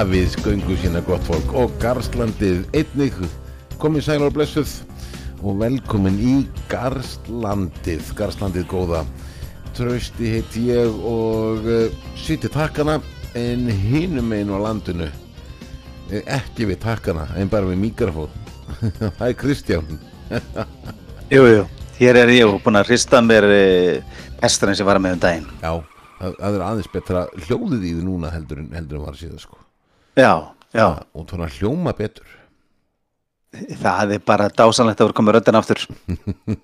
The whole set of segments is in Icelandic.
hafið göngu sína gott fólk og Garslandið einnig. Komið sæl og blessuð og velkomin í Garslandið Garslandið góða. Trausti heit ég og uh, sýtti takkana en hinum einu á landinu Eh, ekki við takkana en bara við mikrofón. Það er Kristján. Jú, jú, hér er ég búin að hrista mér pesturinn sem var með um daginn. Já, það, það er aðeins betra hljóðið í því núna heldur en, heldur en var síðan sko Já, já, og er hljóma betur það er bara dásanlegt að vera komið röddinn aftur.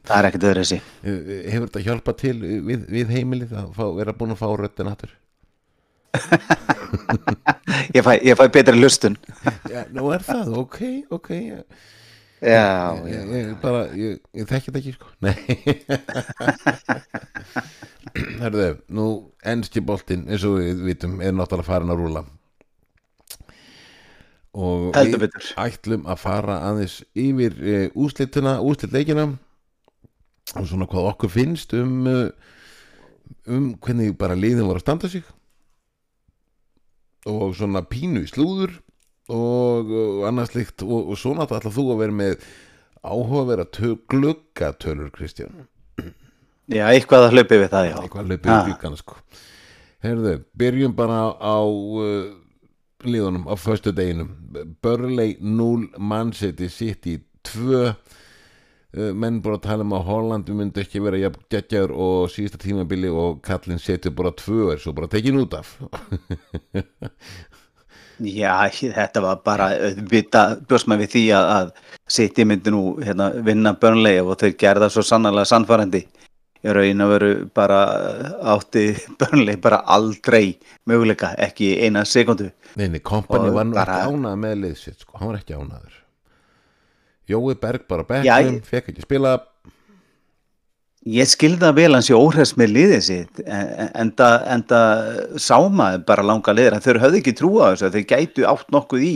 það er ekkert öðru þessi. Eh, Hefur þetta hjálpað til við, við heimilið að fá, vera búin að fá röddin aftur? Ég fæ, ég fæ betri lustun. Já, nú er það, ok, ok Já, já. ég, ég bara, ég, ég þekki þetta ekki sko Nei Herðu, nú ennski boltinn, eins og við vitum er náttúrulega farin að rúla og við betur. ætlum að fara aðeins yfir e, úslituna, úslitleikina og svona hvað okkur finnst um uh, um hvernig bara liðin voru að standa sig og svona pínu í slúður og, og annað slikt og, og svona ætla þú að vera með áhugaverða tö- gluggatölur Kristján Já, eitthvað að hlaupi við það, já. eitthvað hlaupið Ah. ah. líkana sko Herðu, byrjum bara á uh, liðunum á föstu deginum Burnley 0 Manchester City 2 uh, menn bara tala um að Holland myndi ekki vera geggjaður og síðasta tímabili og kallinn setur bara 2 er svo bara tekin út af. Já, þetta var bara maður við því að, að City myndi nú hérna, vinna Burnley og þau gerða svo sannarlega sannfærandi ég raun að veru bara átti Burnley bara aldrei möguleika, ekki í eina sekundu Neini, kompani Og var nú bara- ekki ánað með liðsitt sko, hann var ekki ánaður Jói Berg bara Já, bekknum, ég- fekk ekki spila. Ég skilða vel hans í óhress með liðið sitt en, enda, enda sámaði bara langa liðir þeir höfðu ekki trúa þessu að þeir gætu átt nokkuð í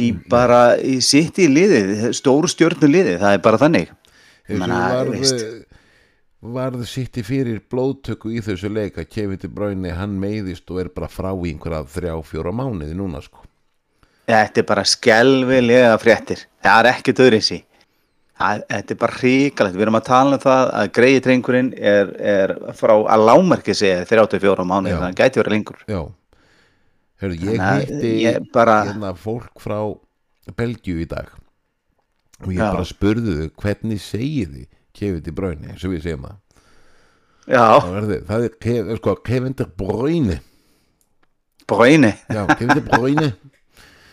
í bara í sitt í liðið, stóru stjórnu liðið það er bara þannig. Þessu Menna, varð, veist. Varð sitti fyrir blóðtöku í þessu leik að Kevin De Bruyne hann meiðist og er bara frá í einhverja þrjá, fjóra mánuði núna sko. Þetta er bara skelvilega fréttir. Það er ekkert öðru þessi Þetta er bara hrikalegt, við erum að tala um það að greiði drengurinn er, er frá að lámarki segja 34 mánuði, þannig að hann gæti verið lengur. Já. Hörðu, ég ég bara- hérna fólk frá Belgíu í dag og ég Já. bara spurði þau hvernig segið þið Kevin De Bruyne, sem við segjum það Já, það, verði, það er Kev, sko, Kevin De Bruyne bræni Já, Kevin De Bruyne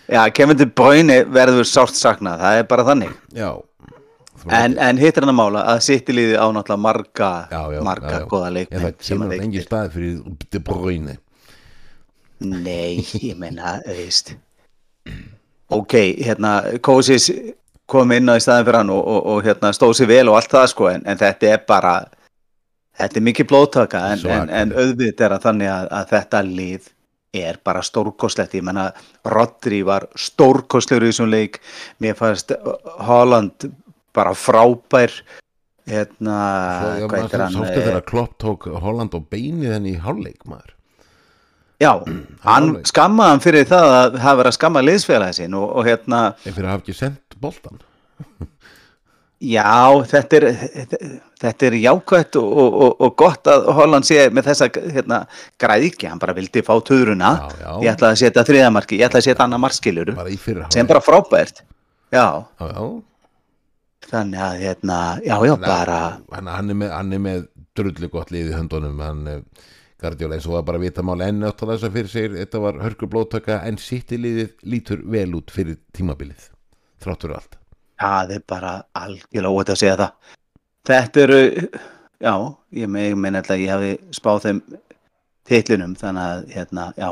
Já, Kevin De Bruyne verður sárt saknað, það er bara þannig. Já. En, en hittir hann að mála að sitt í liði á náttúrulega marga, já, já, marga já, En leikmenn það kemur að engin stað fyrir De Bruyne Nei, ég meina, veist. Ok, hérna Kósis kom inn á í staðin fyrir hann og, og, og hérna stóð sér vel og allt það sko en, en þetta er bara þetta er mikið blóðtaka en, en, en auðvitað er að þannig að, að þetta lið er bara stórkostlegt. Ég menna Rodri var stórkostlegur í þessum leik. Mér fannst Holland bara frábær hérna, hvað maður hann? sástu eh, þegar Klopp tók Holland og beinið henni í hálfleik maður. Já, hann skammaði hann fyrir það að hafa verið að skamma liðsfélagi sin og, og hérna, en fyrir að hafa ekki sendt boltan já, þetta er, þetta er jákvætt og, og, og, gott að Holland sé með þessa hérna, græðiki, hann bara vildi fá já. ég ætlaði að setja þriðamarki, ég ætlaði að setja annar markskilur, sem bara frábært, já, já, já. þannig að, hérna, já, já, bara, hann, er með, með drullu gott lið í höndunum. Hann eh, Guardiola eins og það bara vita mál enn átt að þess að fyrir sig þetta var hörkur blóttaka en sitt í liðið lítur vel út fyrir tímabilið þráttur allt það er bara algjörlega óvægt að segja það. Þetta eru, já, ég me- ég meina alltaf ég hafi spáð þeim titlinum, þannig að, hérna, já,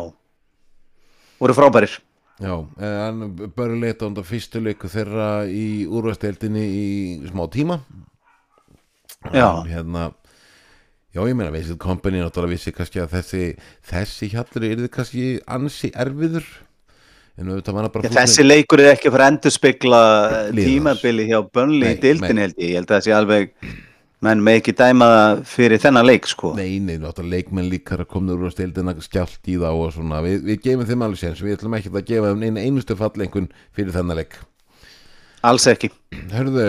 voru frábærir. já, eh, hann bara leita undan fyrstu leiku þeirra í úrvasteldinni í smá tíma Já. Hann, hérna Já, ég meina, Visit Company náttúrulega vissi kannski að þessi, þessi hjallur er þið kannski ansi erfiður þessi leikur er ekki fara að endur spekla Liðans. tímabili hjá Nei, í dildin held ég, ég held að það sé alveg menn með ekki dæma fyrir þennan leik sko. Nei, nei, náttúrulega leikmenn líkar að komna úr á stildina skjált í það og svona. Við, við gefum þeim alveg séns, við ætlum ekki að gefa þeim einu einustu fallengun fyrir þennan leik. Alls ekki. Hörðu,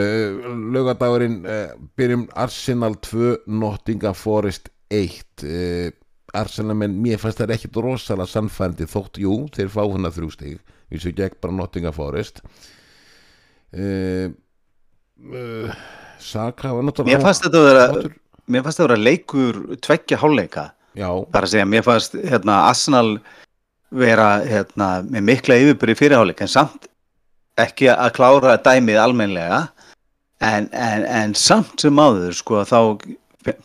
laugadagurinn uh, byrjum Arsenal 2 Nottingham Forest 1 uh, Arsenal menn, mér fannst það ekkit rosalega sannfærandi þótt, jú, þeir fá hana þrjú stig. Við svo gegn bara Nottingham Forest. Uh, uh, Saka var náttúrulega mér fannst þetta að vera, flottur. mér fannst þetta að vera leikur tveggja hálfleika. Já, þar að segja, mér fannst hérna, Arsenal vera hérna, með mikla yfirbyrði fyrirháleik en samt ekki að klára dæmið almennlega en, en, en samt sem áður sko þá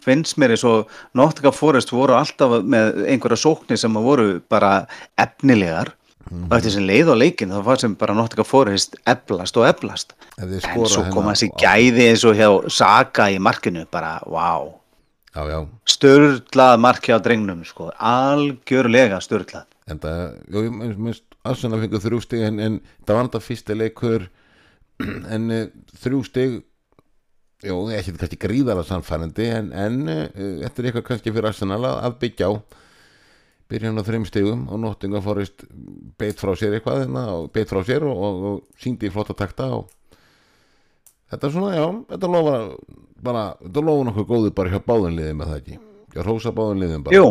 finnst mér eins og Nottingham Forest voru alltaf með einhverja sóknir sem voru bara efnilegar. Og eftir sem leið á leikin þá var sem bara Nottingham Forest eflast og eflast. En svo koma þessi gæði eins og hjá Saka í markinu bara, wow Já, já, störlað marki á drengnum sko, algjörlega störlað en það, jú, ég minnst Arsenal fengur þrjú stig en, en það var þetta fyrsti leikur en uh, þrjú stig jú, ekki kannski gríðara sannfærandi en, en uh, þetta er eitthvað kannski fyrir Arsenal að, að byggja á byrja hann á þreim stigum og Nottingham Forest beitt frá sér eitthvað hérna, beitt frá sér og, og, og síndi í flotta takta og þetta er svona, já, þetta lofa bara, þetta lofa nokkuð góðu bara hjá báðin liðum með það ekki, hjá rósa báðin liðum bara. Jú,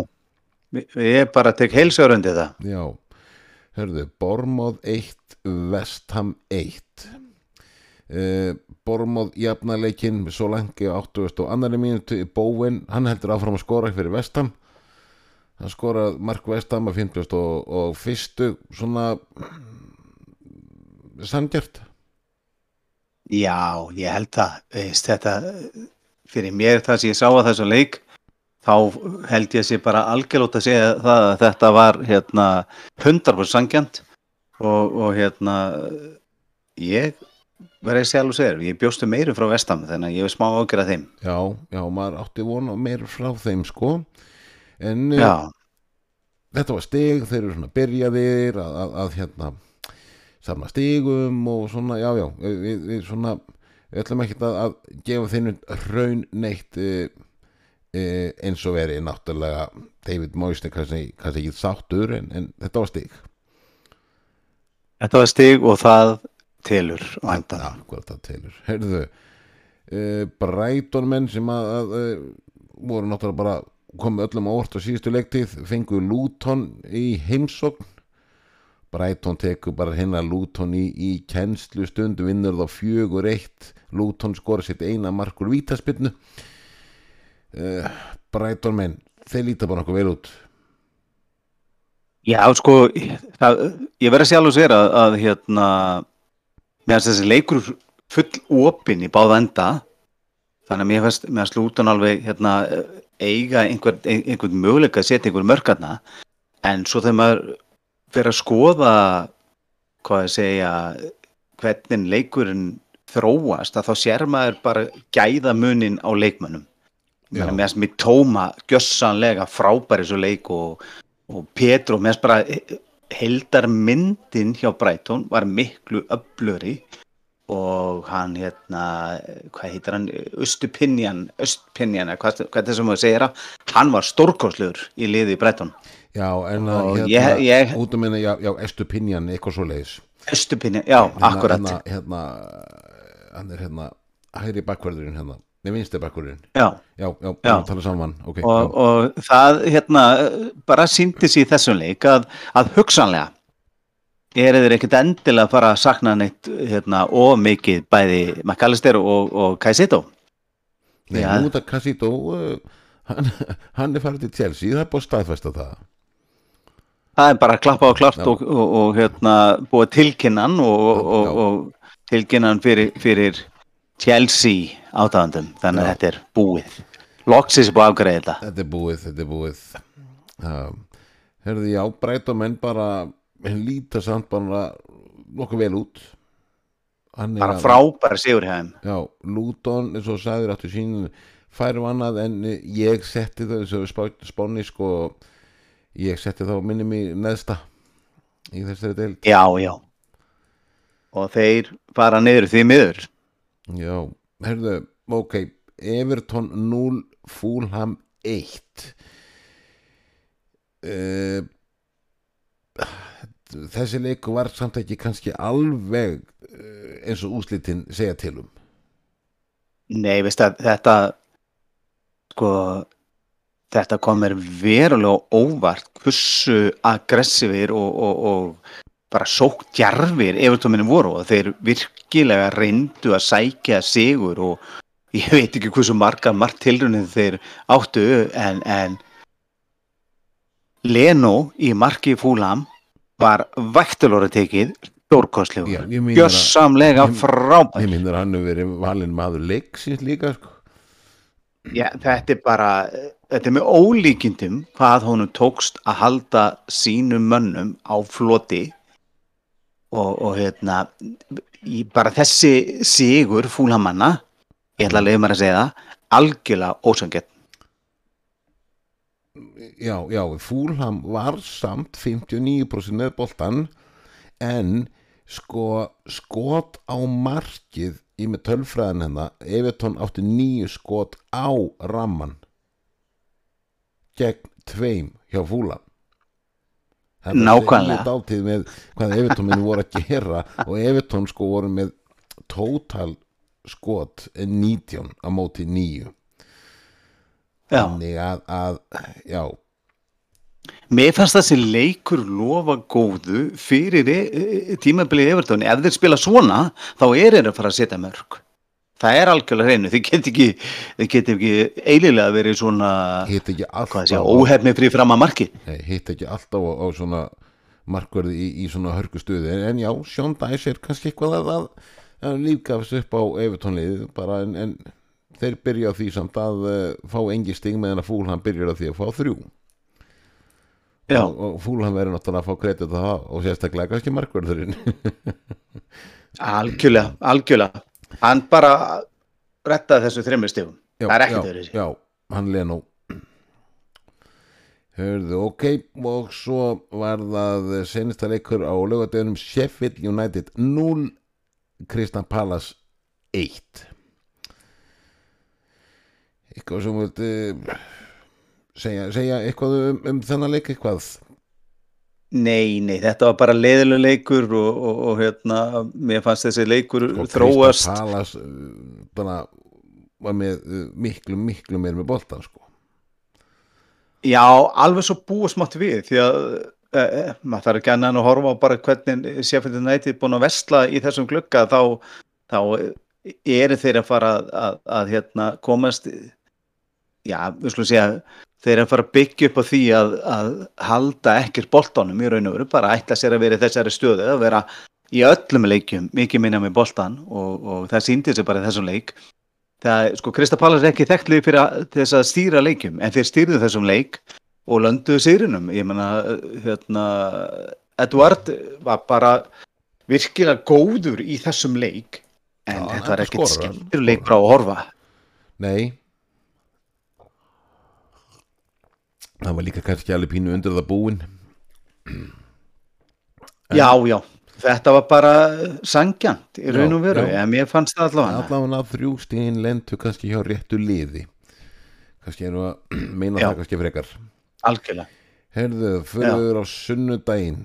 ég bara tek heilsjárandi það. Já, hörðu, Bormóð 1, Vestham 1 uh, Bormóð jafnarleikinn svo langi á 80 og annari mínútu Bóven, hann heldur áfram að skora fyrir Vestham hann skorað Mark Vestham að 50 og, og fyrstu svona sangjart Já, ég held það. Veist, þetta, fyrir mér það sem ég sá að þessum leik þá held ég að sé bara algjörlótt að segja það að þetta var hérna 100% sangjant og, og hérna ég verði sjálf og segir, ég bjóstu meirum frá vestam þannig að ég hef smá ágjör að þeim. Já, já, maður átti vona meir frá þeim sko. En Já, þetta var stig, þeir eru svona byrjaðir að, að, að hérna samna stigum og svona, já, já við, við svona, við ætlum ekki að, að gefa þeim raun neitt e, e, eins og verið náttúrulega David er kannski, kannski ekki þáttur en, en þetta var stig. Þetta var stig og það telur á endan hvað það telur. Heyrðu, e, Brighton menn sem að, að e, voru náttúrulega bara komið öllum á orð á síðustu leiktíð fengu Luton í heimsókn. Brighton tekur bara hérna Luton í, í kennslu stundu vinnur þá fjögur eitt. Luton skora sitt eina markur vítaspinnu uh, Brighton menn þeir líta bara nokkuð vel út. Já, sko, það, ég verði að sjálf og segja að, að hérna, meðan þessi leikur full opinn í báða enda, þannig að mér fannst, mér fannst lútan alveg hérna, eiga einhver, einhvern möguleika að setja einhver mörkarna, en svo þegar maður fyrir að skoða, hvað ég segja, hvernig leikurinn þróast, að þá sér maður bara gæða munin á leikmönnum. Að mér finnst tóma gjössanlega frábæri svo leik og og mér finnst bara heldarmyndin hjá Brighton var miklu öflöri og hann hérna hvað heitir hann, Östupinjan Östupinjan, hvað, hvað er það sem maður segir hann var stórkostlegur í liði í Brighton, Já, en að hérna, ég- ég- út um minna, já, já, Estupinjan, eitthvað svo leiðis Östupinjan, já, akkurat. hérna, hérna, hann er hérna hægri bakverðurinn hérna Nei, vinsti bakverðurinn já, Já, já, Já. tala saman. Ok, og, og það hérna bara síndi sér í þessum leik að, að hugsanlega er þeir ekkert endilega að fara að sakna neitt hérna og mikið bæði McAllister og, og Kajsito Nei, Já. nú þetta Casito uh, hann, hann er farið til Chelsea það er búið að staðfesta það. Það er bara að klappa á klart og, og, og hérna búið tilkynnan og, og, Já. og tilkynnan fyrir, fyrir Chelsea átáðandum þannig að þetta er búið. Loksis er búið að afgræða þetta. Þetta er búið, þetta er búið. Uh, Herði, já, breyta menn bara hann líta samt bara nokkuð vel út. Hann bara frábæra sigur þeim. Já, Luton, eins og sagður áttu sín færum annað en ég setti það eins og spá, spáni sko ég setti þá minni mig neðsta í þessari deild. Já, já. Og þeir fara niður því miður Já, herðu, ok Everton 0 Fulham 1 uh, þessi leiku var samt ekki kannski alveg uh, eins og úslitin segja til um. Nei, veist að þetta sko þetta kom mér verulega óvart hversu aggressífir og, og, og bara sókt djarfir evertóminni voru og þeir virkilega reyndu að sækja sigur og ég veit ekki hversu margar margt tilrunni þeir áttu en, en Leno í marki fúlam var vægtilóra tekið stórkostlegur, að- gjössamlega ég- frábær. ég minnur hann hefur verið valinn maður leiksins líka sko. Já, þetta er bara, þetta er með ólíkindum hvað honum tókst að halda sínum mönnum á floti og, og hérna, bara þessi sigur fúlamanna, ég ætla að leiða mér að segja það, algjörlega ósangett. já, já, Fúlham var samt 59% með boltan en sko skot á markið í með tölfræðin hennar Evertón átti nýju skot á ramman gegn tveim hjá Fúlham Nákvæmlega. Með hvað Evertón minn voru að gera og Evertón sko voru með tótal skot 19 á móti nýju Já, þannig að, að já, mér fannst þessi leikur lofa góðu fyrir e- e- tímabilið Evertón. Ef þeir spila svona, þá er þeir að fara að setja mörg. Það er algjörlega hreinu. Þið get ekki, get ekki eililega verið svona, óhefni frí fram að marki. Hitt ekki alltaf á, á svona markverði í, í svona hörku stuði en, já, Sean Dice er kannski eitthvað að, að, að lífgafs upp á Evertónlið bara en, en þeir byrja á því samt að uh, fá engi sting meðan að Fúlham byrjar á því að fá þrjú Já. og, og Fúlham verður náttúrulega að fá kredit á það og sérstaklega kannski markverðurinn Algjörlega, algjörlega. Hann bara rettaði þessu þreymur stegum. já, Það er ekkert öðru já, hann Leno Hörðu, ok og svo var það senista leikur á lögadegunum Sheffield United 0 Kristna Palace 1 eitthvað sem vildi segja, segja eitthvað um, um þennan leik eitthvað Nei, nei, þetta var bara leiðilega leikur og, og, og hérna, mér fannst þessi leikur og þróast. Kristna Palace uh, bara var með uh, miklu, miklu meir með boltan sko Já, alveg svo búið smátt við því að e, e, maður þarf ekki annan að horfa á bara hvernig United er búin að vesla í þessum glugga þá, þá eru þeir að fara að, að, að hérna, komast já, við skulum segja þeir eru að fara að byggja upp á því að, að halda ekkert boltanum í raun og veru bara ætla sér að vera í þessari stöðu að vera í öllum leikjum mikið minna með boltan og, og það síndi sér bara í þessum leik. Það, sko, Krista Pallas er ekki þekktlega fyrir að, þess að stýra leikjum en þeir stýrðu þessum leik og lönduðu sigrinum. Ég menna, hérna Edward var bara virkilega góður í þessum leik en Já, þetta var ekkert skemmtur leik frá að horfa. Nei Það var líka kannski alveg pínu undir það búin já, já, þetta var bara sangjant í raun og veru, en mér fannst það allavega. Allavega þrjú stíðin lentu kannski hjá réttu liði. Kannski erum við að meina Já. það kannski frekar. Algjörlega. Herðu, fyrir á sunnudaginn.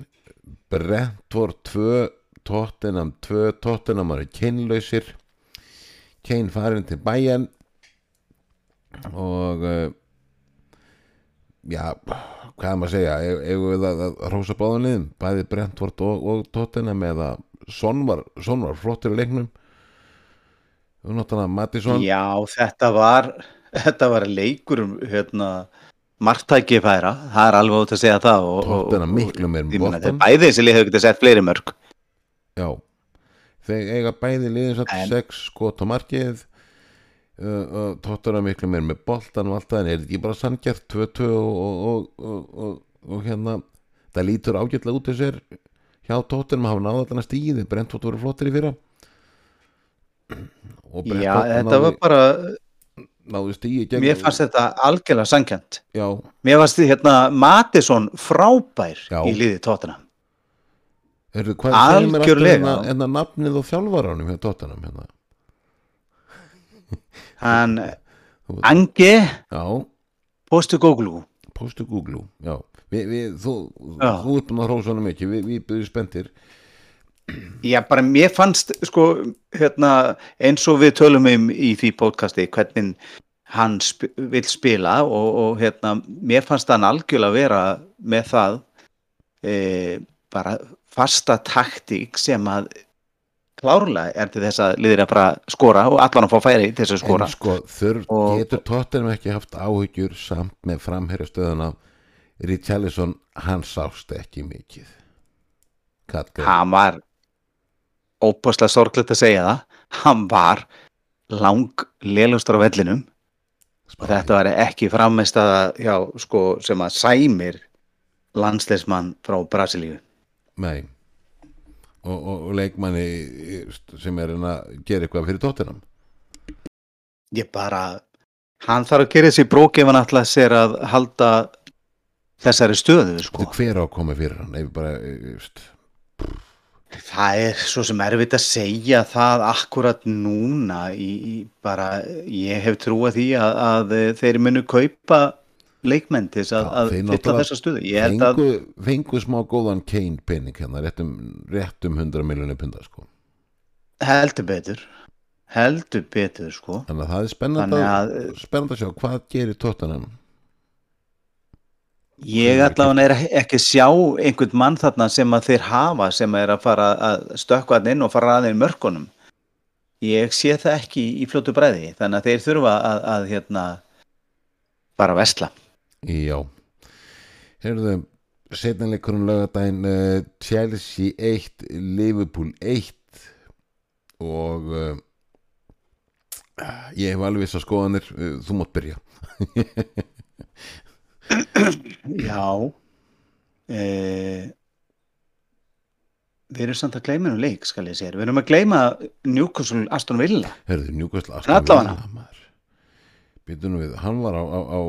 Brentford 2 Tottenham 2 Tottenham eru kynlausir. Kane farin til bæjan og uh, já, hvað er maður að segja? Ef við að, að rósa báðum liðum? Bæði Brentford og, og Tottenham eða Son var, Son var flottir leiknum. Og náttúrulega Mattisson Já, þetta var þetta var leikur um hérna, margtæki færa, það er alveg út að segja það og, Tottenham miklu meir bæði þessi lið hefur getað sett fleiri mörg Já, þeir eiga bæði liðin satt En- sex skot á markið uh, tóttur að miklu meir með boltan og allt það en er þetta ekki bara sangjart 2-2 og, og, og, og, og, og hérna það lítur ágætlega út þessir hjá tóttunum hafa náða þarna stíði Brentford voru flottir í fyrra. Já, þetta var bara mér fannst þetta algjörlega sangjant Já, mér fannst því hérna Mattisson frábær Já. í liði tóttina er hvað segir mér aftur Algjörlega. hérna, hérna nafnið og þjálfaranum hjá tóttunum hérna hann, Ange Já, Postu Góglu postu Google Já, við, við, þú, Já. þú ert búin að hrósa honum ekki Við, við byrjum spenntir. Já, bara mér fannst sko, hérna, eins og við tölum um í því podcasti hvernig hann sp vil spila og, og hérna, mér fannst hann algjörlega vera með það e, bara fasta taktík sem að klárlega er til þess að liðir að bara skora og allan að fá færi til þess að skora. En sko, þurr Og- getur Tottenham ekki haft áhyggjur samt með framherja stöðuna Richarlison, hann sást ekki mikið. Katgrið hann var óbúslega sorglegt að segja það. Hann var lang lélustur á vellinum. Og þetta var ekki frammeist að já, sko, sem að sæmir landsleismann frá Brasilíu. Nei og, og, og leikmanni sem er að gera eitthvað fyrir Tottenham? Ég bara hann þarf að gera þessi brók ef hann alltaf sér að halda þessari stöðu sko. Hver á að koma fyrir hann? Bara, eh, það er svo sem erfitt að segja það akkurat núna í, í bara, ég hef trúað því að, að þeir munu kaupa leikmenn til þess að, að fylla þessa að fengu, fengu smá góðan Kane pening hérna, réttum, réttum 100 miljonir punda sko. heldur betur heldur betur sko þannig að það er spennandi Þannig að, að- að sjá hvað gerir Tottenham Ég allavega er ekki að sjá einhvern mann þarna sem að þeir hafa sem er að fara að stökkva hann inn og fara aðeins mörkunum. Ég sé það ekki í fljótu bræði þannig að þeir þurfa að, að hérna bara vesla. Já Heyrðu, setjanleikurinn lögadaginn uh, Chelsea 1 Liverpool 1 og uh, ég hef alveg viss að skoðanir uh, þú mátt byrja Já. Eh, við erum samt að gleyma nú leik skal ég segja. Við erum að gleyma Newcastle Aston Villa. Heyrðu, Newcastle En allavega. Býtu nú við, hann var á, á, á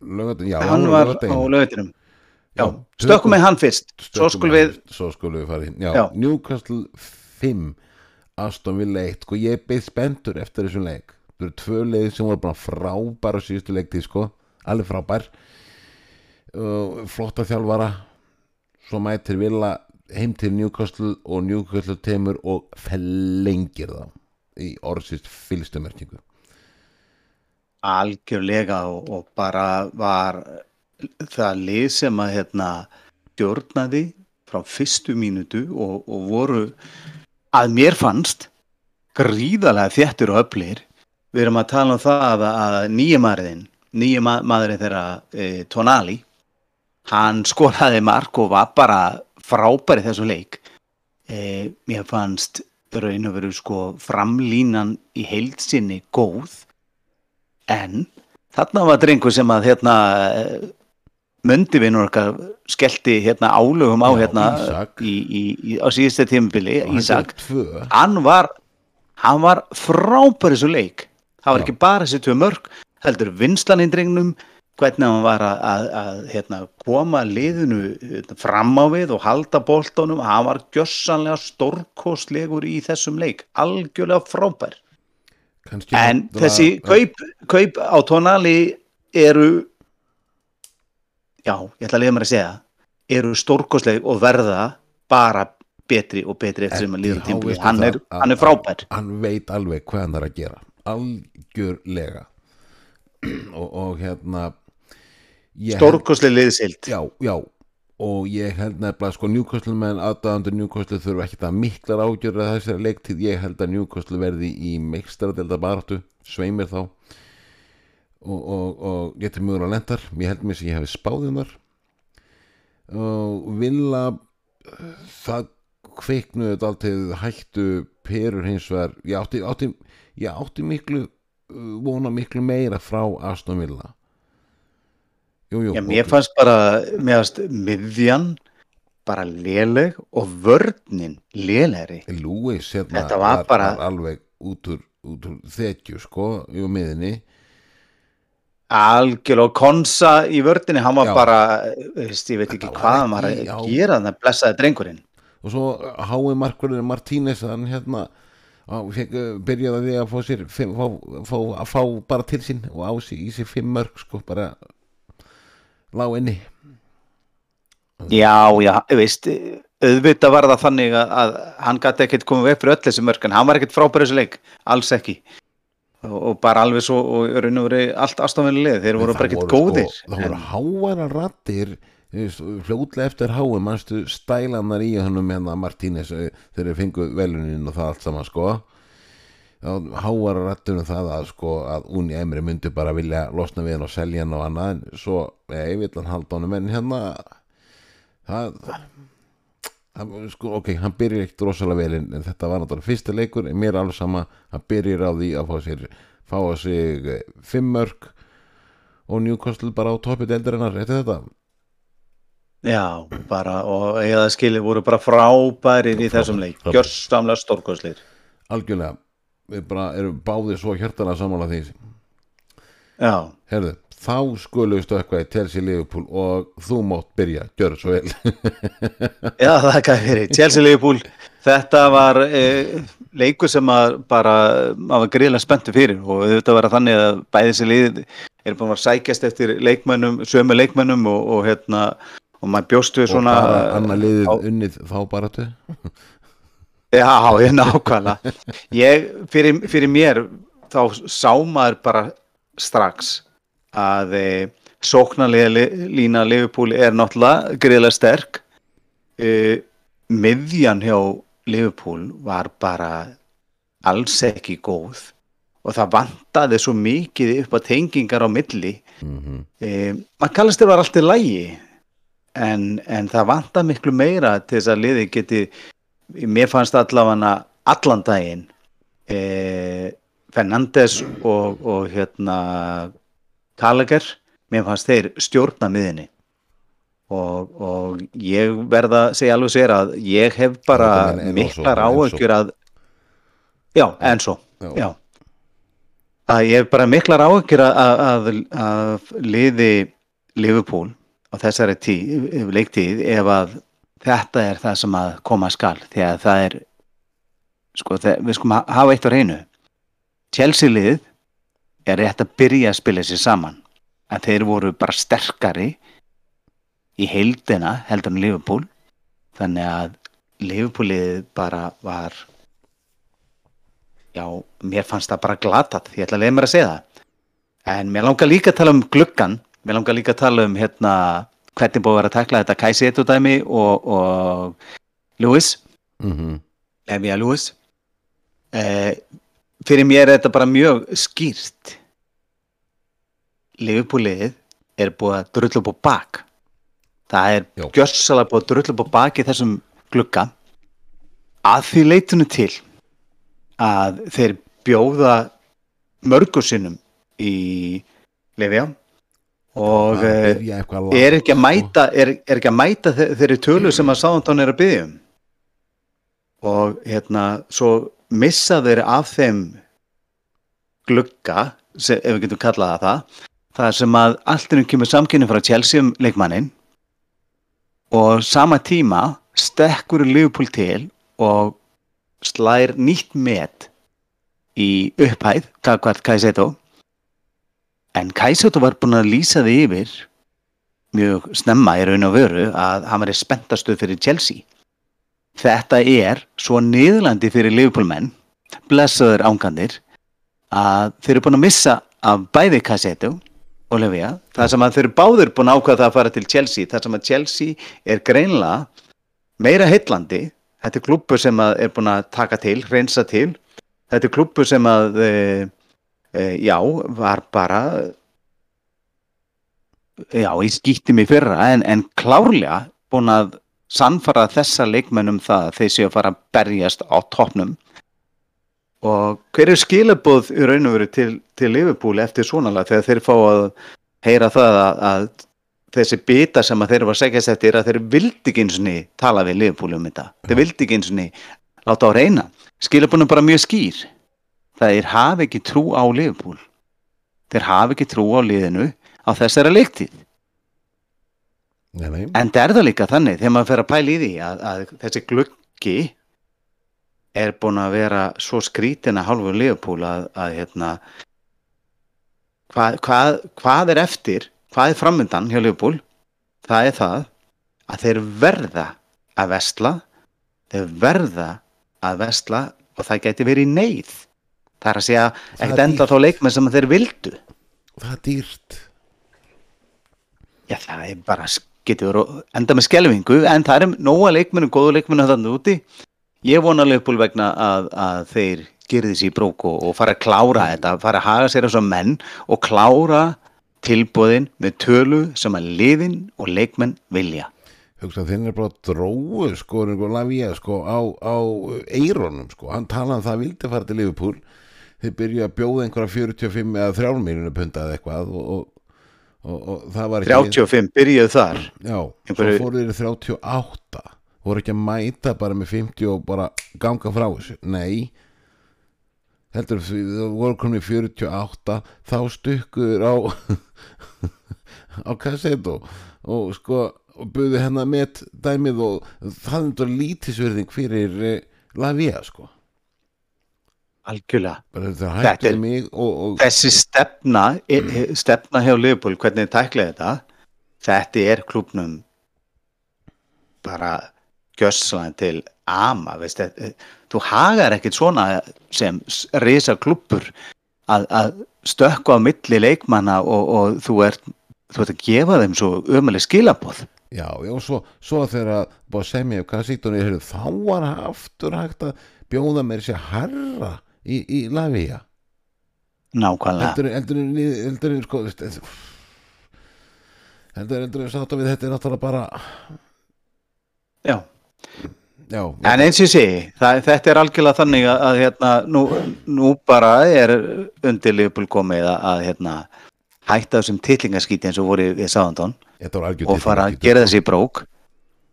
lögadaginn Já, Hann var á laugardaginn. lögutinum. Stökkum með hann fyrst. Svo skulum við við, við fara hinn. Newcastle 5 Aston Villa 1 Sko ég beið spendur eftir þessum leik Það eru tvö leið sem voru bara frábær á síðustu leiktíð sko Alveg frábær uh, Flotta þjálfara Svo mætir Villa heim til Newcastle og Newcastle teimur og fellengir þá í orðsist fylgstumerkingu algjörlega og, og bara var það lið sem að hérna stjórnaði frá fyrstu mínútu og, og voru að mér fannst gríðarlega þéttur og öflir við erum að tala um það að, að nýjumæriðin nýjum maðurinn þeirra e, Tonali hann skoraði mark og var bara frábæri þessu leik. E, mér fannst raun og veru sko framlínan í heilsinni góð En þarna var drengur sem að hérna mundi vinnur okkar skellti hérna álögum á Já, hérna í, í, í, á síðustu hann Ísak. Hann var, hann var frábæri svo leik. Það var Já. ekki bara þessi tvö mörg, heldur vinslan í drengnum, hvernig hann var að, að, að hérna, koma liðinu hérna, fram á við og halda boltónum. Hann var gjössanlega stórkostlegur í þessum leik, algjörlega frábær. Kannski En það- þessi kaup, kaup á tónali eru já, ég ætla að liða mér að segja eru stórkostleg og verða bara betri og betri eftir sem að líða veistu hann, hann er frábær. hann veit alveg hvað hann er að gera. Algjörlega. Og, og hérna stórkostleg liðsild já, já og ég held nefnilega sko Newcastle menn aðdáðandur Newcastle þurfa ekki það miklar ágjörð að þessari leiktíð, ég held að Newcastle verði í meikstaradelda baráttu sveimir þá og, og, og getur mjög á lendar. Ég held mér sem ég hefði spáðum þar og vilja það kveiknuðu þetta alltaf hættu perur hins vegar. Ég átti, átti, ég átti miklu uh, vona miklu meira frá Aston Villa jú, jú, já, mér fannst bara meðast miðjan bara léleg og vörninn lélegri Lewis hérna Þetta var bara- alveg út úr, út úr þekju sko í miðinni algjörlega og konsa í vörninni hann var Já. bara, veist, ég veit ekki Þetta var hvað hann var ekki- að já. gera þannig að blessaði drengurinn og svo hái markverðin Martínez hann hérna og fekk, uh, byrjaði á því að fá sér fimm, fá, fá, fá bara til sín og á sig í sig fimm mörg sko bara lág inni. Já, já, veist, auðvitað var það þannig að, að hann gæti ekkert komið veg fyrir öll þessi mörg en hann var ekkert frábæri þessu leik, alls ekki. Og, og bara alveg svo og raun og verið allt ástafnilið, þeir voru bara ekkert voru, góðir. sko, það voru háværa rattir fljótlega eftir háu mannstu stælanar í hannum hérna Martínez eh, þegar þeir fengu velunin og það allt saman sko þá háværa rattur um það að sko að Unni Emri myndi bara vilja losna við hann og selja hann og annað en svo, ég vil hann halda honum en hérna það það, sko, ok, hann byrjar ekkert rosalega vel en, þetta var náttúrulega fyrsta leikur en mér er alveg sama, hann byrjar á því að fá sér fá að sig eh, fimm mörg og Newcastle bara á toppi deildarinnar eftir þetta? Já, bara, og eða skilið voru bara frábærir í þessum leik, gjörsamlega stórkostlir algjörlega, við bara erum báðir svo hjartana samanlega því. Já, herðu, þá skulum við stökkva í Chelsea Liverpool og þú mátt byrja, gjör svo vel. Já, það hvað fyrir. Chelsea Liverpool, þetta var e, leikur sem að bara maður var gríðlega spenntu fyrir og þetta var þannig að bæði þessi lið er búin að sækjast eftir leikmönnum sömu leikmönnum og, og hérna og maður bjóst við og svona bara annar liðið unnið þá bara til Já, ég nákvæmlega. Ég, fyrir, fyrir mér, þá sá maður bara strax að e, sóknarlega li- lína Liverpool er náttúrulega greiðlega sterk. E, miðjan hjá Liverpool var bara alls ekki góð og það vantaði svo mikið upp að tengingar á milli. mm E, maður kallast þér var allt í lægi en, en það vantar miklu meira til þess að liði geti mér fannst allavega allan daginn e, Fernandes og, og hérna Gallagher, mér fannst þeir stjórna miðinni og, og ég verða að segja alveg sér að ég hef bara miklar áökjur að já, en svo Já. að ég hef bara miklar áökjur að, að, að, liði Liverpool á þessari tí, leiktíð ef að þetta er það sem að koma skal því að það er sko, það, við skulum ha- hafa eitt á reynu Chelsea lið er rétt að byrja að spila sér saman að þeir voru bara sterkari í heildina heldur en Liverpool þannig að Liverpool lið bara var já, mér fannst það bara glatat ég ætla að leiða mér að segja það. En mér langar líka að tala um gluggan mér langar líka að tala um hérna hvernig búið að vera að takla þetta Kaiseto dæmi og, og Lewis. -hmm. Evia Lewis. Eh, fyrir mér er þetta bara mjög skýrt. Liverpoolið er búið að drullu upp á bak. Það er Já. gjössalega búið að drullu upp á bak í þessum glugga. Að því leitinu til að þeir bjóða mörgur sinnum í Lefja og eh, er ekki að sko. mæta er, er ekki að mæta þe- þeirri tölu sem að Sáðantón er að byggja um? Og hérna svo missa þeir af þeim glugga sem, ef við getum kallað það það sem að alltaf kemur samkynni frá Chelsea um leikmannin og sama tíma stekkur Liverpool til og slær nýtt met í upphæð Gagvart Kaiseto en Kaiseto var búin að lýsa því yfir mjög snemma í raun og veru að hann var spenntastuð fyrir Chelsea. Þetta er svo niðurlandi fyrir Liverpool menn blessaður ángandir að þeir eru búin að missa af bæði Kaiseto og Levia það sem að þeir eru báður búin að ákvæða það að fara til Chelsea það sem að Chelsea er greinlega meira heitlandi þetta er klubbu sem er búin að taka til reynsa til. Þetta er klubbu sem að e, e, já, var bara já, ég skýtti mig fyrra en, en klárlega búin að sannfara þessa leikmennum það að þeir séu að fara að berjast á toppnum. Og hver er skilabóð í raun og veru til, til Liverpool eftir svona lag þegar þeir fá að heyra það að, að þessi bita sem að þeir var að segjast eftir að þeir vildi ekki eins og tala við Liverpool um þetta. Þeir vildi ekki eins og láta á reyna. Skilabóðin er bara mjög skýr það er hafi ekki trú á Liverpool þeir hafi ekki trú á liðinu á þessari leiktið Nei, nei. En það er það líka þannig þegar maður fer að pæla í því að, að þessi gluggi er búin að vera svo skrítin að hálfu Leopold að, að hérna hvað, hvað, hvað er eftir hvað er framöndan hjá Leopold? Það er það að þeir verða að vestla þeir verða að vestla og það geti verið neyð það er að segja Það er ekkert enda þá leikmenn sem þeir vildu. Það er dýrt. Já, það er bara, getur enda með skelfingu, en það er nóga leikmennu, góðu leikmennu þannig úti. Ég vona Leopold vegna að, að þeir gerði sér í brók og, fara að klára þetta, fara að haga sér eins og menn og klára tilbúðin með tölu sem að liðin og leikmenn vilja. hugsa þeir er bara dróu sko, sko, á, á eironum sko, hann talaði um það að vildi fara til Liverpool þeir byrjuði að bjóða einhverja 45 eða 3 miljónu punta eða eitthvað og, og, og, og það var ekki 35 byrjuðu þar. já, Einhverju- svo fóru þeir í 38 voru ekki að mæta bara með 50 og bara ganga frá þessu. Nei. Heldur það voru komin í 48 þá stukkur á á kassett og, og sko og buðu hennar með dæmið og það er þetta lítisverðing fyrir eh, Lavia sko Algjörlega. þetta er- mig og, og Þessi stefna, e- stefna hjá Leopold, hvernig þið tækla þetta, þetta er klubnum bara gjössaðan til ama, veist, e- þú hagar ekkit svona sem risa klubbur að, að stökku á milli leikmanna og, og þú ert þú ert að gefa þeim svo ömuleg skilabóð Já, já, og svo, svo þegar hvað sýttunni er, þá var aftur hægt að bjóða mér sér herra í, í Lavia nákvæmlega. Heldur, heldur, heldur, heldur, sko, heldur, sátt við þetta er náttúrulega bara, Já. já, En eins og ég segi, þetta er algjörlega þannig að, að hérna, nú, nú bara er undir Leopold komið að, að hérna, hætta þessum titlingaskíti eins og voru við Sáðandón og fara að gera þessi brók.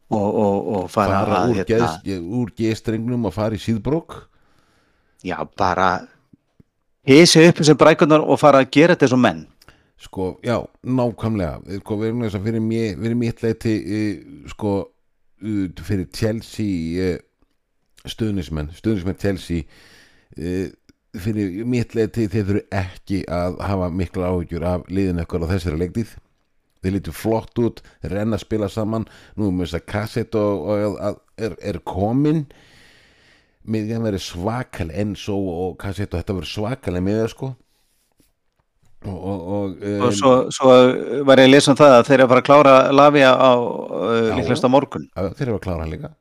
Og, og, og fara, fara að úr, hérna, úr geðstrengnum og fara í síðbrók já, bara hísi upp þessum brækunar og fara að gera þetta eins og menn. Sko, já, nákvæmlega. Sko, við erum þess að fyrir, mér, fyrir mitt leiti uh, sko uh, fyrir Chelsea uh, stuðnismenn, stuðnismenn Chelsea fyrir mitt leiti þeir þurfu ekki að hafa mikla áhyggjur af liðin ekkert á þessari leiktíð. Þeir lítu flott út, renna að spila saman. Nú með þess að kassett og, og að, er, er komin miðjan verið svakal Enzo og kassett og þetta verið svakal miðja sko og, og, og, og um, svo, svo var ég að lesa um það að þeir eru að fara að klára Lavia á uh, á morgun Já, þeir eru að klára hann líka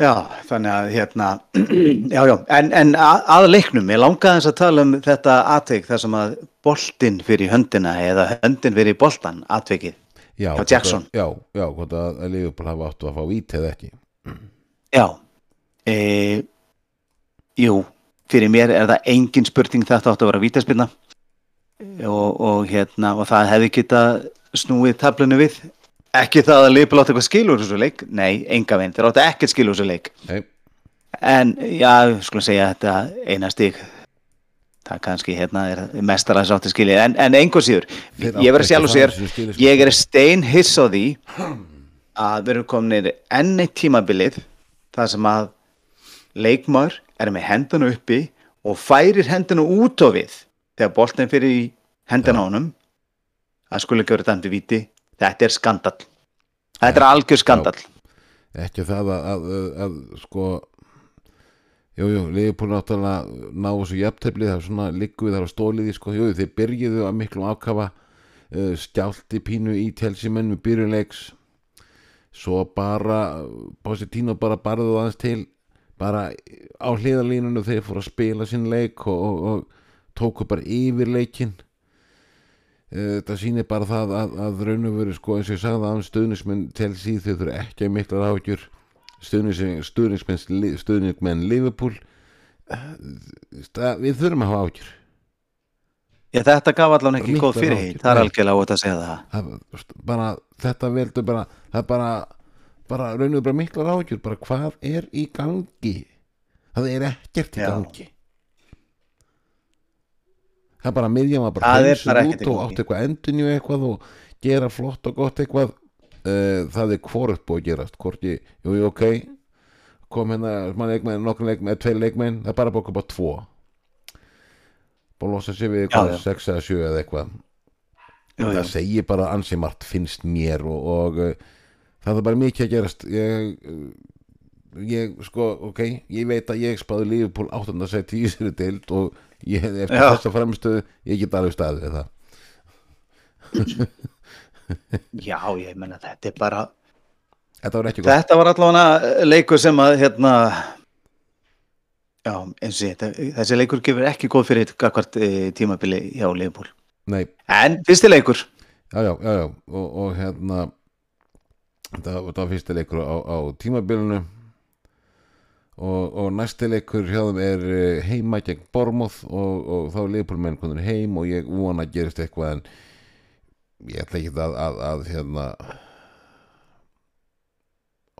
Já, þannig að hérna, já, já, en, en að, að leiknum, ég langaði þess að tala um þetta atvik þar sem að boltinn fyrir höndina eða höndin fyrir boltan atvikið. Já, Hjá Jackson. að, Já, já, hvort að Liverpool hafa áttu að fá vít eða ekki Já, e, jú, fyrir mér er það engin spurning þetta átti að vera vítaspilna og, og hérna, og það hefði geta snúið tablinu við. Ekki það að Liverpool átti eitthvað skilur þessu leik, nei, enga veginn, þeir átti ekkert skilur þessu leik. Nei, En já, skulum segja þetta eina stig það kannski hérna er mestaræðs átti skilið. En, en einhver síður, ég áttu sjálf og sér ég er stein hiss á því að við erum kominir enn eitt tímabilið þar sem að leikmaður er með hendina uppi og færir hendina út á við. Þegar boltin fyrir í hendina á honum það skulle ekki verið dæmdi víti. Þetta er skandall. Þetta er algjör skandall. Ekki það að, að, að, að sko Jú, jú, Liverpool náttúrulega ná þessu jafntefli það er svona liggu við þar á stóliði sko, jú, þeir byrjuðu að miklum ákafa uh, skjálti pínu í telsimenn með byrjuleiks svo bara Positino bara barðu aðeins til bara á hliðalínunu þeir fóru að spila sinn leik og, og, og tóku bara yfir leikin þetta sýnir bara það að, að raun og veru sko eins og ég sagði að stuðnismenn Chelsea þau þurfa ekki að mikla áhugjur stuðningsmenn, stuðningsmenn, stuðningsmenn Liverpool það, við þurfum að hafa áhugjur Já, þetta gaf allan ekki góð fyrir það er algjörlega ótt að segja það. Það, bara, þetta veldur bara það er bara, bara raun og veru bara miklar áhugjur bara hvað er í gangi það er ekkert í Já. gangi það er bara miðjum að bara Það er hreinsuð bara ekkert í út og gangi. átt eitthvað endunju eitthvað og gera flott og gott eitthvað uh, það er hvort búið að gerast hvort ég, jú, jú, ok kom hérna smá leikmenn, nokkur leikmenn, eða tveir leikmenn það er bara bóka bara tvo búin að losa sig við eitthvað, Já, já. sex eða sjö eða eitthvað jú, jú. það segir bara ansi margt finnst mér og, og uh, það er bara mikið að gerast ég, ég sko, ok ég veit að ég spáði Liverpool 8. seti í þessari deild og ég, eftir Já. þessa fremstöðu ég get alveg staðið við það já, ég menna þetta er bara þetta var ekki gott þetta var allavega leikur sem að hérna já, eins og ég, þessi leikur gefur ekki góð fyrir gagvart e, tímabili hjá Leifbúl Nei, en fyrsti leikur já, já, já, já. Og, og hérna það, var fyrsti leikur á, á tímabilinu. Og, og næsti leikur hjá þeim er eh, heima gegn Bormoth og, og þá er Liverpool menn konur heim og ég vona að gerist eitthvað en ég ætla ekki að, að, að hérna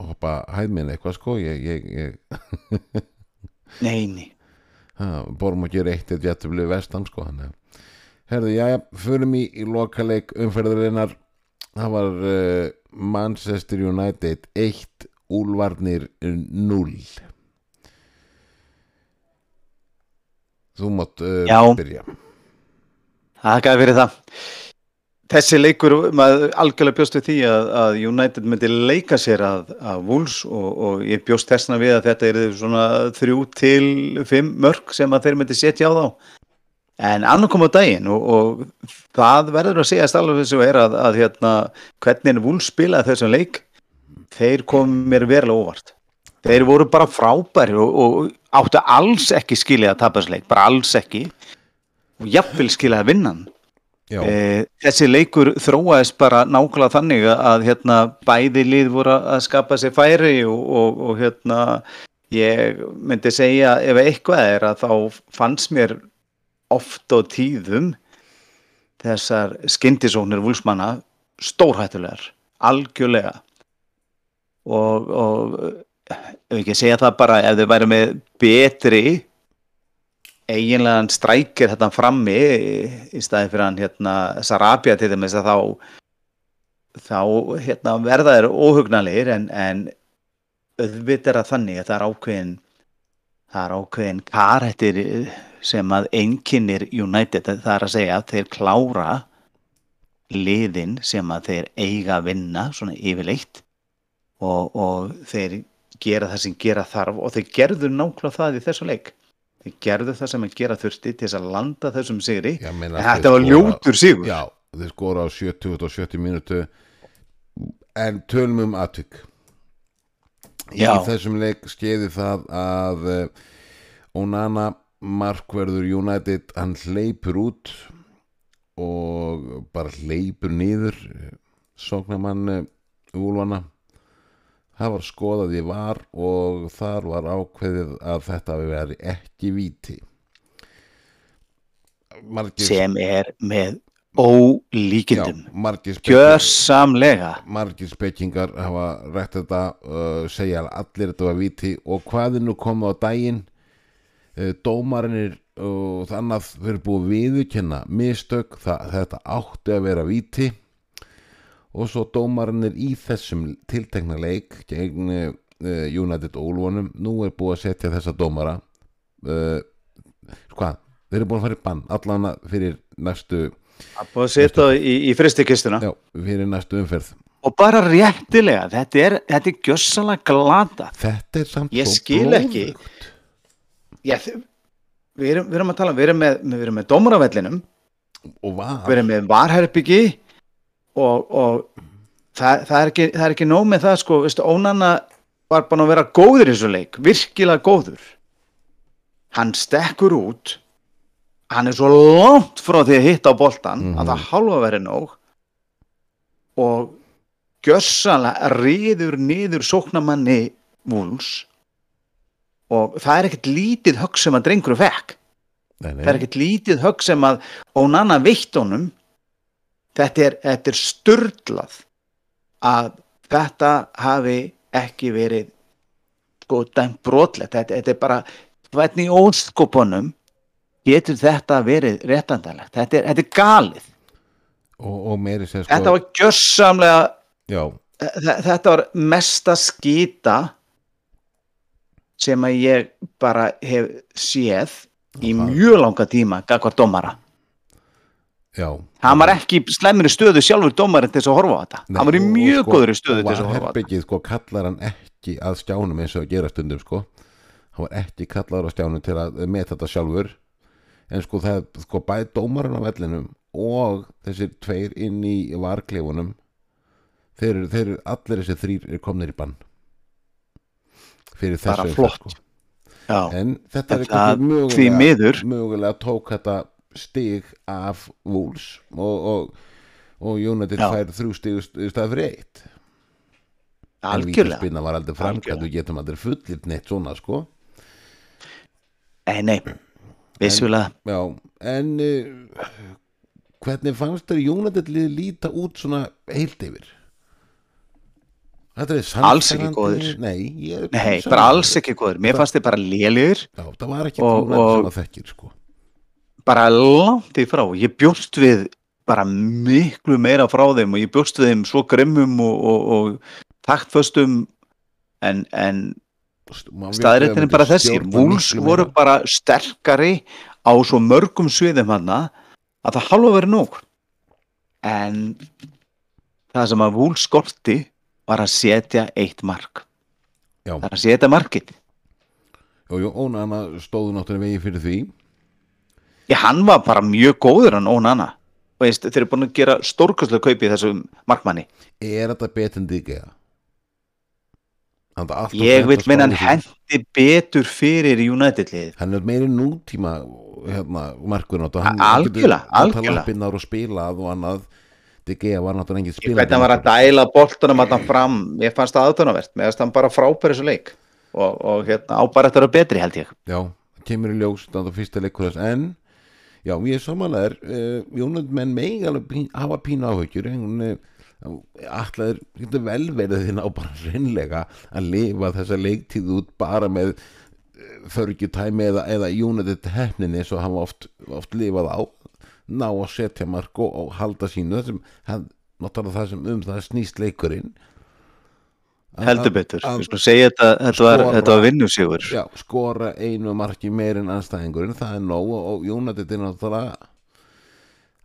hoppa hæðminn eitthvað sko. Ég, ég, ég neini, Ha, Bormók er eitt eitt jættubli vestam sko herðu, já, já, förum í, í lokaleik umferðarinnar. Það var uh, Manchester United 1 Úlvarnir 0 þú mátt uh, byrja. Það gæði fyrir það. Þessi leikur, maður algjörlega bjóst við því að, að United myndi leika sér að, að Wolves og, og ég bjóst þessna við að þetta er þrjú til fimm mörg sem að þeir myndi setja á þá en annar kom á daginn og, og það verður að segja alveg þessu er að, að hérna, hvernig Wolves spilaði þessum leik þeir kom mér verulega óvart. Þeir voru bara frábæri og, og áttu alls ekki skilja að tapa þessu leik, bara alls ekki. Og jafnvel skilja að vinna E, þessi leikur þróaðist bara nákvæmlega þannig að, hérna, bæði lið voru að skapa sér færi og, og, og hérna, ég myndi segja ef eitthvað er að þá fannst mér oft á tíðum þessar skyndisóknir vúlsmanna stórhættulegar, algjörlega. Og, og ef ekki segja það bara ef þau væri með betri eiginlegan strækir þetta frammi í staði fyrir hann hérna Sarabia til þess að þá þá hérna verða þeir óhugnalegir en, en auðvitað er að þannig að það er ákveðin það er ákveðin karættir sem að einkynir United. Það er að segja að þeir klára liðin sem að þeir eiga að vinna svona yfirleitt og, og þeir gera það sem gera þarf og þeir gerðu nákvæmlega það í þessu leik. Þeir gerðu það sem að gera þurfti til þess að landa þessum sigri. Meina en þetta var ljótur sigur. Já, þeir skora á 70 og 70 mínútu. En tölum um atvik. Í Já. þessum leik skeiði það að uh, Onana markverður United hann hleypur út og bara hleypur niður sóknamann uh, Úlfana. Það var skoðað í var og þar var ákveðið að þetta veri ekki víti. Margir, sem er með ólíkindum. Gjörsamlega. Margir spekkingar hafa rætt þetta uh, segja allir þetta var viti og hvað nú komið á daginn uh, dómarinir og það annað fyrir búið að viðurkenna mistök, það, þetta átti að vera viti og svo dómarinir í þessum tiltekna leik gegn uh, United Úlfunum nú er búið að setja þessa dómara uh, hvað, þeir eru búin að fara í bann allan fyrir næstu að búið að setja það í, í fristikistuna já, fyrir næstu umferð og bara réttilega, þetta er, þetta er gjörsamlega glata Þetta er samt Ég svo skil ekki. blóðugt. Já, þ- við erum, við erum að tala við erum með, við erum með var? Við erum með varherbyggi og, og það, það, er ekki, það er ekki nóg með það sko, veistu, Ónana var bara að vera góður í þessu leik, virkilega góður. Hann stekkur út. Hann er svo langt frá því að hitta á boltan Mhm. að það hálfa verið nóg. Og gjössanlega riður niður sóknamanni Wools og það er ekkert lítið högg sem að drengur fekk. Nei, nei, það er ekkert lítið högg sem að Onana veitt honum. Þetta er, þetta er sturdlað að þetta hafi ekki verið sko dæmt brotlegt. Þetta, þetta er bara hvernig óskopunum getur þetta verið réttandalegt þetta er, þetta er galið. Og, og meiri sem sko þetta var gjörsamlega Já, þe- þetta var mesta skýta sem að ég bara hef séð í mjög langa tíma gagvart dómara. Já. Hann var ekki slemmir í stöðu sjálfur dómarinn til þess að horfa á þetta. Nei, hann var í mjög sko, góður í stöðu til þess að var horfa á þetta. herbyggið sko kallar hann ekki að skjánum eins og að gera stundum sko. Hann var ekki kallar á skjánum til að meta þetta sjálfur. En sko það sko bæði dómarinn á vellinum og þessir tveir inn í varkleifunum þeir eru, þeir eru allir þessi þrýr er komnir í bann fyrir þessu Bara flott. sko. En þetta er mögulega, miður. mögulega tók þetta stig af Wolves og, og, og United fær þrjú stig í stað fyrir eitt. En algjörlega. Vítaspinna var aldrei framkvæmt við getum aldrei fullirt neitt svona sko. Nei, nei, vissulega. Já, en uh, hvernig fannst þér United líta út svona heilt yfir Alls ekki góðir. nei, ég, Nei, bara alls ekki góður. Mér fannst þið bara lélir já, það var ekki og- sem að þekkir sko. Bara langt í frá. Ég bjóst við bara miklu meira frá þeim og ég bjóst við þeim svo grimmum og, og, og taktföstum en, en staðrættin er bara þessi. Wools voru bara sterkari á svo mörgum sviðum hana að það halva verið nóg. En það sem að Wools skorti var að setja eitt mark. Já. það er að setja markið. Og Ónana stóðu náttúrulega vegi fyrir því. Já, hann var bara mjög góður hann Ónana Veist, þeir eru búin að gera stórkastlega kaupi í þessum markmanni. Er þetta betur en Díkja? ég vil meina hann hendi betur fyrir United liðið hann er meiri nútíma hérna, markvinn átt Algjörlega, algjörlega. lappinnar og spilað Díkja var náttúrulega spilað veit að hann var að dæla boltunum að hann fram ég fannst það aðtönavert, mér fannst hann bara frábæri þessu leik. Og, og hérna ábæri þetta eru betri held ég. Já, kemur í ljós þannig að fyrsta leikur þess. En já, ég er samanlegar uh, Jónund menn megi alveg pín, hafa pínu áhugjur en uh, allar, þetta vel verið þinn á bara reynlega að lifa þessa leiktíð út bara með förgjutæmi eða, eða United hefninni svo hann oft, oft lifað á ná að setja mark og, og halda sínu sem, hann, það sem um það snýst leikurinn. Heldur betur, við skulum segja þetta þetta var, var vinnusígur. Já, skora einu marki meir en anstæðingurinn, það er nóg og, og United er náttúrulega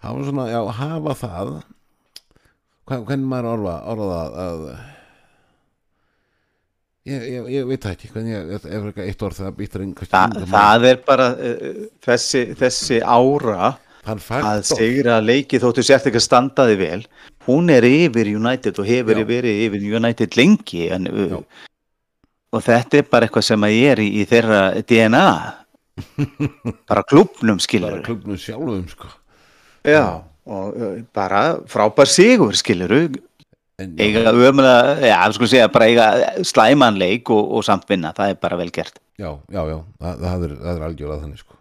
hafa svona, já, hafa það. Hvað, hvernig maður orða, orða að ég, ég, ég veit ekki hvernig ég, er eitthvað eitt orð það býttur einn Þa, það er bara uh, þessi, þessi ára að segra leiki þóttu sért ekki að standaði vel. Hún er yfir United og hefur Já. verið yfir United lengi en, og þetta er bara eitthvað sem að ég er í, í þeirra DNA bara klubnum bara skilur klubnum sjálfum sko. Já, og bara frábær sigur skilur en, eiga ömulega, já, skulum segja bara eiga slæman leik og, og samt vinna það er bara vel gert. Já, já, já, það, það, er, er algjörlega þannig sko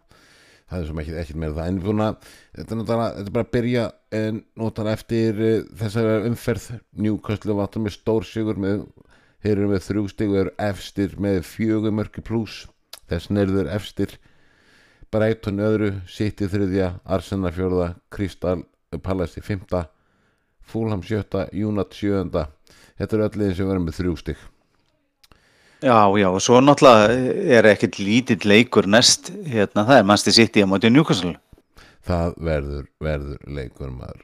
það er sem ekki, ekki meira það. En svona, þetta náttúrulega þetta er bara að byrja náttúrulega eftir uh, þessari umferð. Newcastle vantar með stór sigur með þeir eru með þrjú stig og eru efstir með fjögur mörki pluss þess nerður efstir. Brighton öðru, City þriðja Arsenal fjórða, Crystal Palace í fymta Fulham sjötta, United sjöunda. Þetta eru öll liðin sem verður með þrjú stig Já, já, og svo náttúrulega er ekkert lítill leikur næst, hérna, það er Manchester City á móti Newcastle. það verður, verður leikur maður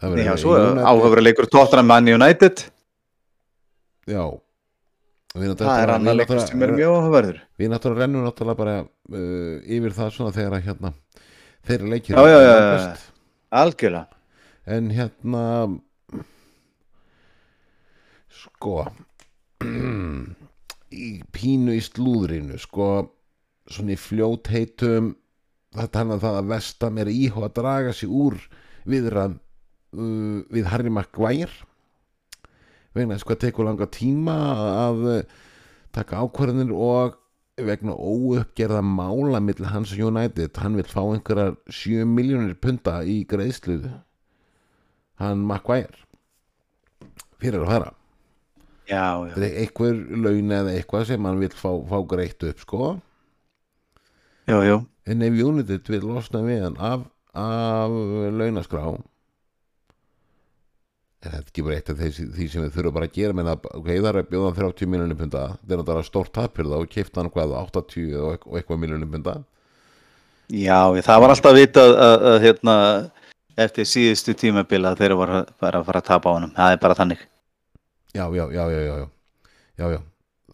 það Já, verður svo United- áhafur leikur Tottenham Man United, Já það er annar leikur sem er mjög áhugaverður. Við náttúrulega rennum náttúrulega bara uh, yfir það svona þegar að hérna þeirra leikir Já, já, já, já. Algjörlega. En hérna sko í pínu í slúðrinu sko svona í fljót heitum það tala um það að Vestam er íhó að draga sig úr viðram uh, við Harry Maguire. Vegna þess hvað tekur langa tíma að uh, taka ákvarðanir og vegna óuppgerða mála mill hans og United hann vil fá einhverjar 7 miljónir punta í greiðslu hann Maguire fyrir að fara Já, já. þetta er einhver laun eða eitthvað sem hann vil fá, fá greitt upp sko Já, já. en ef United vil losna við hann af, af launaskrá þetta er ekki bara eitt af því, því sem við þurfum bara að gera menn að, ok, það er að bjóða hann 30 miljonum punda það er náttúrulega stórt tapir þá og keipta hann hvað 80 og eit- og eitthvað miljonum punda Já, það var alltaf vitað að, að, að hérna, eftir síðustu tímabila þeir var bara að fara að tapa á honum. Það er bara þannig. Já, já, já, já, já, já,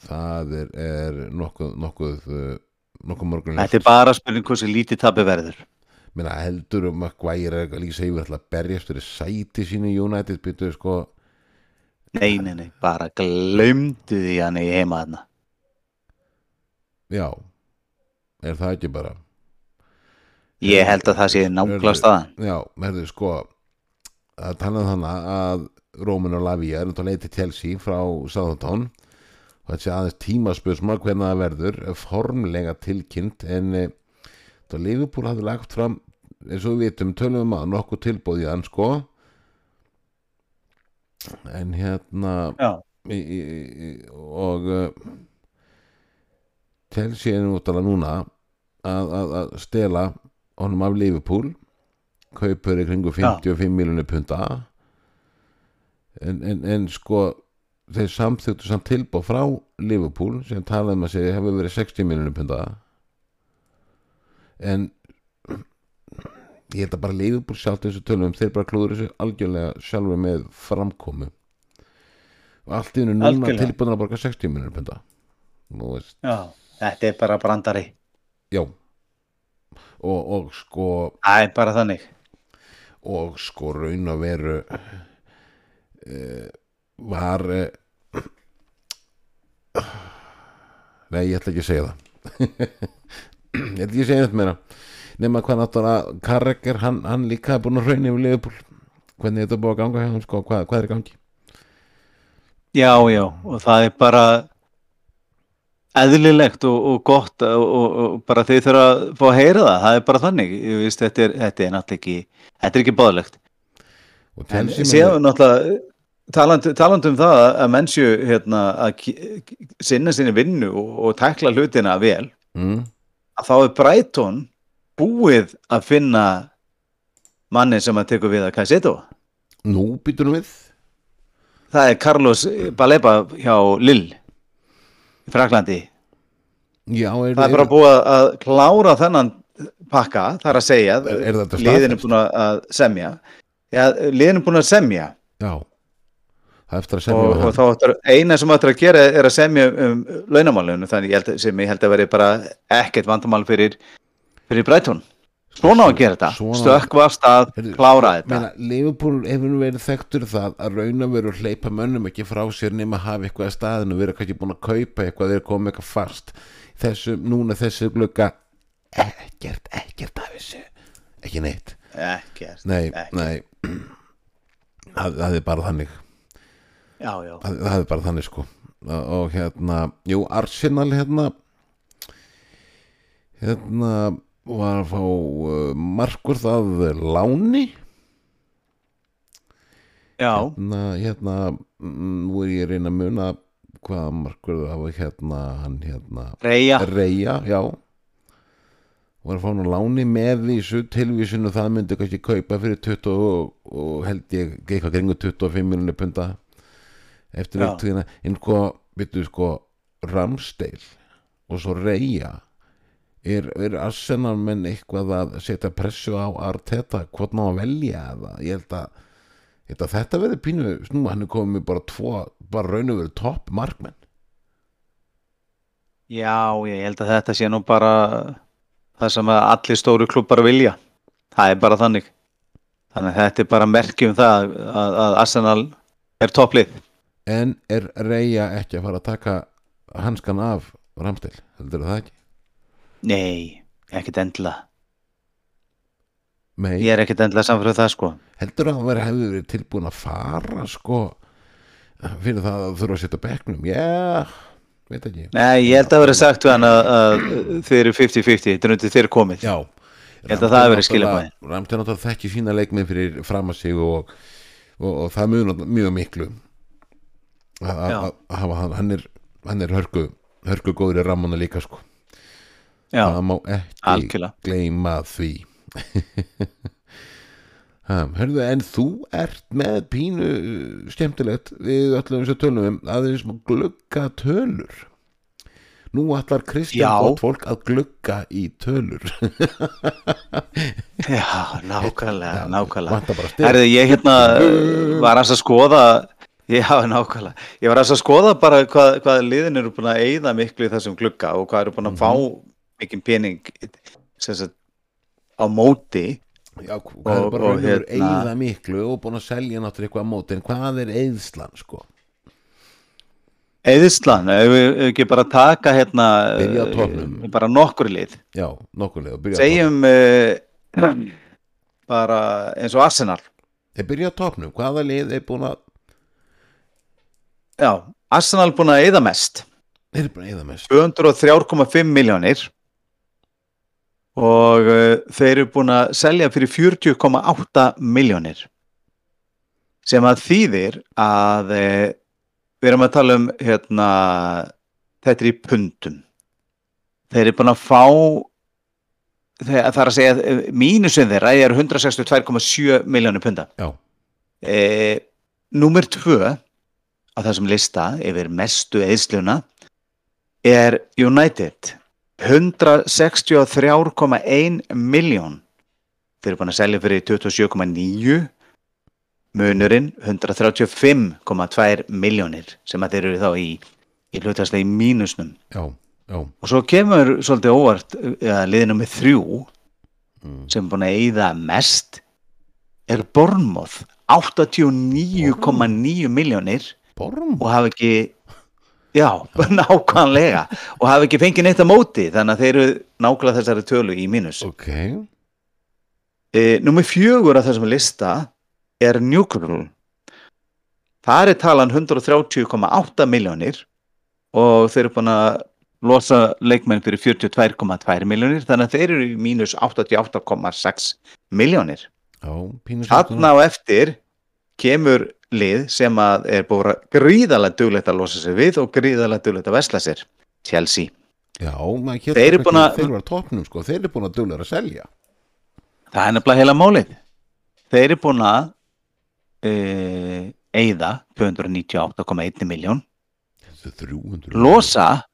það er, er nokkuð nokkuð, uh, nokkuð morgun Þetta er bara spurning hversu lítið tapi verður. Meina, heldur um að segið við ætla að berjast fyrir sæti sínu í United byrjuðu sko Nei, nei, nei, bara glemdu því hann í heima þarna. já, er það ekki bara Ég held að það sé nákvæmlega staðan. já, merðu sko að tala um þannig að Rómin og Lavia er náttúrulega leið til Chelsea frá Southampton. Og þetta sé aðeins tímaspörsma hvernig það verður formlega tilkynnt en e, það Liverpool hafði lagt fram eins og við vitum tölum um að nokkuð tilbúð í hann sko. En hérna í, í, í, og uh, Chelsea er náttúrulega núna að, að, að stela honum af Liverpool kaupur í kringu 55 miljonir punta en, en, en sko þeir samþjóttu samt tilbúð frá Liverpool sem talaði um að segja hefur verið 60 miljonir punta en ég held að bara Liverpool sjálft þessu tölum þeir bara klúður þessu algjörlega sjálfur með framkomu og allt í hennu núna tilbúðan að borga 60 miljonir punta Nú veist, Já. Þetta er bara brandari. já og, og sko Það er bara þannig. og sko raun að veru var uh, nei ég ætla ekki að segja það. Ég ætla ekki að segja þetta meira. Nema hvað náttúrulega Karreker hann, hann líka er búin að raun yfir Liverpool. Hvernig þetta er búið að ganga hjá hann sko, hvað, hvað er gangi? Já, já, og það er bara eðlilegt og, og gott og, og, og bara þeir þurfa að fá að heyra það, það er bara þannig. Ég veist, þetta, er, þetta er náttúrulega ekki þetta er ekki báðlegt en séu náttúrulega talandi, talandi um það að mennsju hérna, að sinna sinni vinnu og, og tækla hlutina vel mm, að þá er Brighton búið að finna manni sem að tekur við að Kajseto nú býtur við. Það er Carlos Baleba hjá Lill í Fraklandi já, er, það er bara búið að klára þennan pakka, það er að segja Er- er liðin er búin að semja. Já, liðin er búin að semja. Já, það er eftir að semja og, og þá ætlar, eina sem ætlar að gera er að semja um launamálunum þannig ég held, sem ég held að veri bara ekkert vandamál fyrir, fyrir Brighton. Svona á að gera þetta, af stað Heyrðu, klára þetta. meina, Liverpool hefur nú verið þekktur það að raun að veru hleypa mönnum ekki frá sér nema að hafa eitthvað að staðinu vera kannski búin að kaupa eitthvað þeir komið eitthvað fast. Þessu, núna þessu glugga ekkert, ekkert af þessu. Ekki neitt. Ekkert, nei, ekkert. nei. Það, það er bara þannig já, já, það, það er bara þannig sko. Og, hérna, jú, Arsenal hérna hérna var að fá uh, markur það láni. Já, hérna, hérna mm, nú er ég að reyna að muna hvaða markur það var hérna hann hérna reyja Reyja, já. Var að fá hann á láni með vísu tilvísinu það myndi kannski kaupa fyrir 20 og, og held ég eitthvað kringu 25 miljonir punta eftir Já. upptökina en sko, veitu sko Ramsdale og svo Reyja er, er Arsenal menn eitthvað að setja pressu á Arteta hvort ná að velja eða ég held að, ég held að þetta verði pínu snú, hann er komið bara tvo bara raun og verið topp markmenn Já, ég held að þetta sé nú bara það sem að allir stóru klubbar vilja. Það er bara þannig. Þannig að þetta er bara merkjum það að, að Arsenal er topplið. En er Reyja ekki að fara að taka hanskan af Ramstil, heldur það ekki? Nei, ekkert endilega. Nei, Ég er ekkert endilega samfröð það sko. heldur að hann veri hefði verið tilbúin að fara sko fyrir það að þurfa að setja á bekknum Já, veit ekki Nei, ég held að vera sagt að, að þið eru 50-50, þetta er undir þér komið. Já Ég held að það hafi verið skilaboðin. Ramstil náttúrulega þekki sína leikmið fyrir fram að sig og, og, og það mjög, mjög miklu að að- Já. að hafa hann er, hann er hörku hörku góður í rammana líka sko. Já, það má ekki algjörlega. gleyma því. Hörðu, en þú ert með pínu uh, skemmtilegt. Við öllum þessu tölum um að þeir sem glugga tölur. Nú ætlar Kristján Já. gott fólk að glugga í tölur. Já, nákvæmlega, nákvæmlega. Herði, ég hérna var aðeins að skoða, já, nákvæmlega, ég var að skoða bara hvað, hvað liðin eru búin að eyða miklu í þessum glugga og hvað eru búin að fá mikinn pening sagt, á móti. Já, hvað er Og- bara raun og veru hérna- eigða miklu og búin að selja náttúrulega eitthvað á móti. En hvað er eigðslan sko? Eðislan, ef við ekki bara taka hérna, eh, bara nokkur lið. já, byrja á Segjum uh, bara eins og Arsenal. þeir byrja á topnum, hvaða lið er búin að Já, Arsenal búin að eyða mest. þeir eru búin að eigða mest. 203,5 miljónir og uh, þeir eru búin að selja fyrir 40,8 miljónir sem að þýðir að uh, við erum að tala um hérna, þetta er í pundum. Þeir eru búin að fá þeir, það er að segja eh, mínusin þeirra er 162,7 miljónir punda. E, Númer tvö á þessum lista yfir mestu eðsluna er United. 163,1 miljón þeir eru búin að selja fyrir 27,9 munurinn 135,2 miljónir sem að þeir eru þá í, í hlutastlega í mínusnum. Já, já. Og svo kemur svolítið óvart ja, liðið nummer þrjú mm. sem er búin að eyða mest er Bornmoth 89,9 miljónir Borm og hafa ekki já, nákvæmlega. Og hafa ekki fengið neitt að móti þannig að þeir eru nákvæmlega þessari tölu í mínus. Ok, e, Númer fjögur af þessum lista er Newcastle. Þar er talan 130,8 miljónir og þeir eru búin að losa leikmenn fyrir 42,2 miljónir þannig að þeir eru í mínus 88,6 miljónir pínu Þarna á eftir kemur lið sem að er búin að gríðalega duglegt að losa sig við og gríðalega duglegt að vesla sér. Chelsea. já, Þeir eru búin að- þeir eru á topnum sko, þeir eru búin að duglega að selja. Það er nefnilega heila málið. Þeir eru búin að e, eyða 298,1 miljón, þessu 300 losa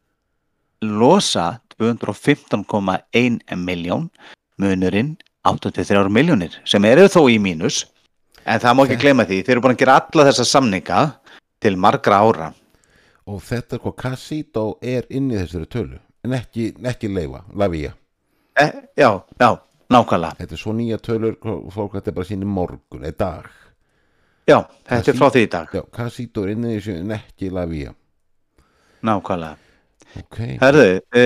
losa 215,1 miljón munurinn 83 miljónir sem eru þó í mínus en það má ekki gleyma því, þeir eru búin að gera alla þessa samninga til margra ára. Og þetta hvað Casito er inn í þessari tölu en ekki, ekki leifa, Lavia e, Já, já, nákvæmlega. Þetta er svo nýja tölur og fólk þetta er bara síni morgun, eða dag. Já, þetta er frá því í dag, já, Casito er inn í þessu en ekki Lavia nákvæmlega. Ok, Herðu, e,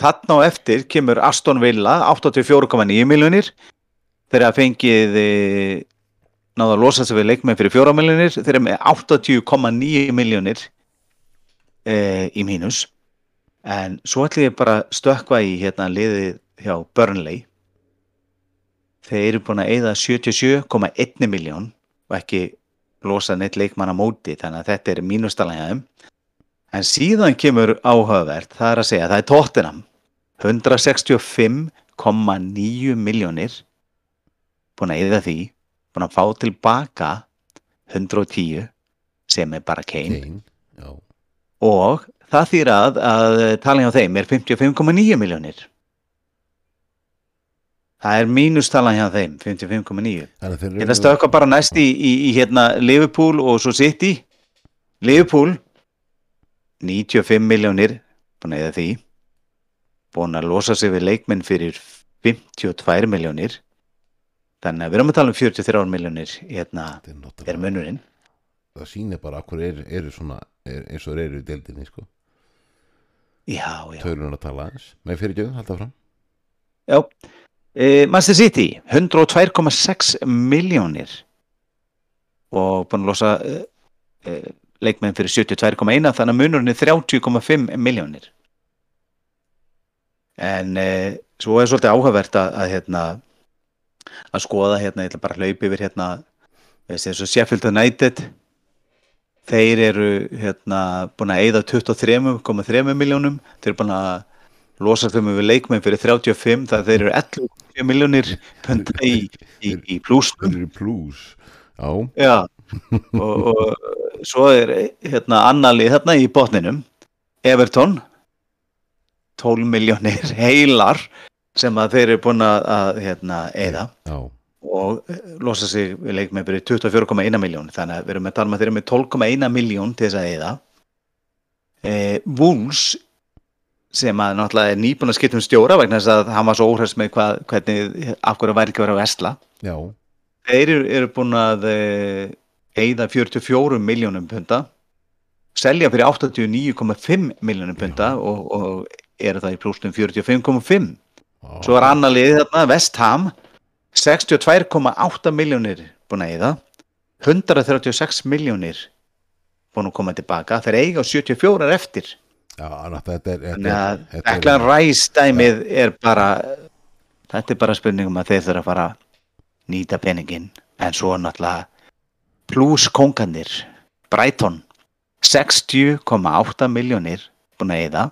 þarna á eftir kemur Aston Villa 84,9 miljonir þeir hafa fengið e, náða að losa sig við leikmenn fyrir 4 miljonir þeir eru með 80,9 miljonir e, í mínus. En svo ætlum ég bara að stökkva í hérna liðið hjá Burnley. Þeir eru búin að eyða 77,1 miljón og ekki losa neitt leikmann á móti þannig að þetta er mínustalægjaðum En síðan kemur áhugavert, það er að segja, það er Tottenham, 165,9 miljónir, búin að eða því, búin að fá tilbaka 110 sem er bara Kane já, og það þýr að, að talan hjá þeim er 55,9 miljónir. Það er mínustalan hjá þeim, 55,9. þannig að þeir Ég ætla að stökka bara næst í, í, í hérna Liverpool og svo City. Liverpool 95 miljónir búin að eða því búin að losa sig við leikmenn fyrir 52 miljónir þannig að við erum að tala um 43 miljónir hérna er munurinn. Það sýnir bara okkur eru, eru svona er, eins og eru í deildinni sko. Já, já, tölun að tala aðeins. Með fyrirgjöðu, halda fram já. E, Manchester City 102,6 miljónir og búin að losa e, e, leikmenn fyrir 72,1 þannig að munurinn er 30,5 miljónir en e, svo er svolítið áhugavert að, að hérna að skoða hérna, ég ætla bara að hlaupa yfir hérna eins og Sheffield United. Þeir eru hérna búin að eyða 23,3 miljónum þeir eru búin að losar þau við leikmenn fyrir 35 það þeir eru 11 miljónir í, í, í plúsnum þeir eru plus já, Já, og, og svo er hérna annalið þarna í botninum. Everton 12 miljónir heilar sem að þeir eru búin að, að hérna, eða já, og eh, losa sig við leikmenn fyrir 24,1 miljón þannig að við erum að tala um að þeir eru með 12,1 miljón til þess að eða e, Wolves sem að náttúrulega er nýbúin að skipta um stjóra vegna þess að hann var svo óhress með hvað, hvernig af hverju væri ekki vera að vesla já, þeir eru, eru búin að eigða 44 miljónum punta. Selja fyrir 89,5 miljónum punta og, og eru það í plústum 45,5 já. Svo er annar liðið þarna, West Ham. 62,8 miljónir búin að eigða 136 miljónir búin að koma tilbaka. Þeir eiga á 74 eftir. Já annars þetta er þannig að Rice dæmið er bara þetta er bara spurningum að þeir þurfa að fara nýta peningin en svo náttúrulega plus konganir Brighton 60,8 miljónir búin að eða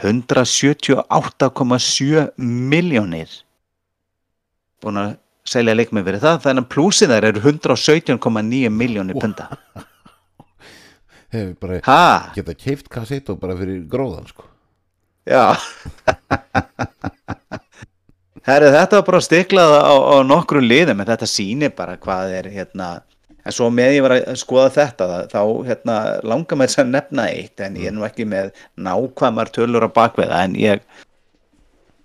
178,7 miljónir búin að selja leikmið fyrir það þannig að plusið þær eru 117,9 miljónir punda. Hefur bara ha, geta keift kassetto bara fyrir gróðan sko. Já. Herri, þetta var bara stiklað á, á nokkru liðum en þetta sýnir bara hvað er hérna en svo með ég var að skoða þetta þá hérna, langar mér þess að nefna eitt en ég er nú ekki með nákvæmar tölur á bakveða en ég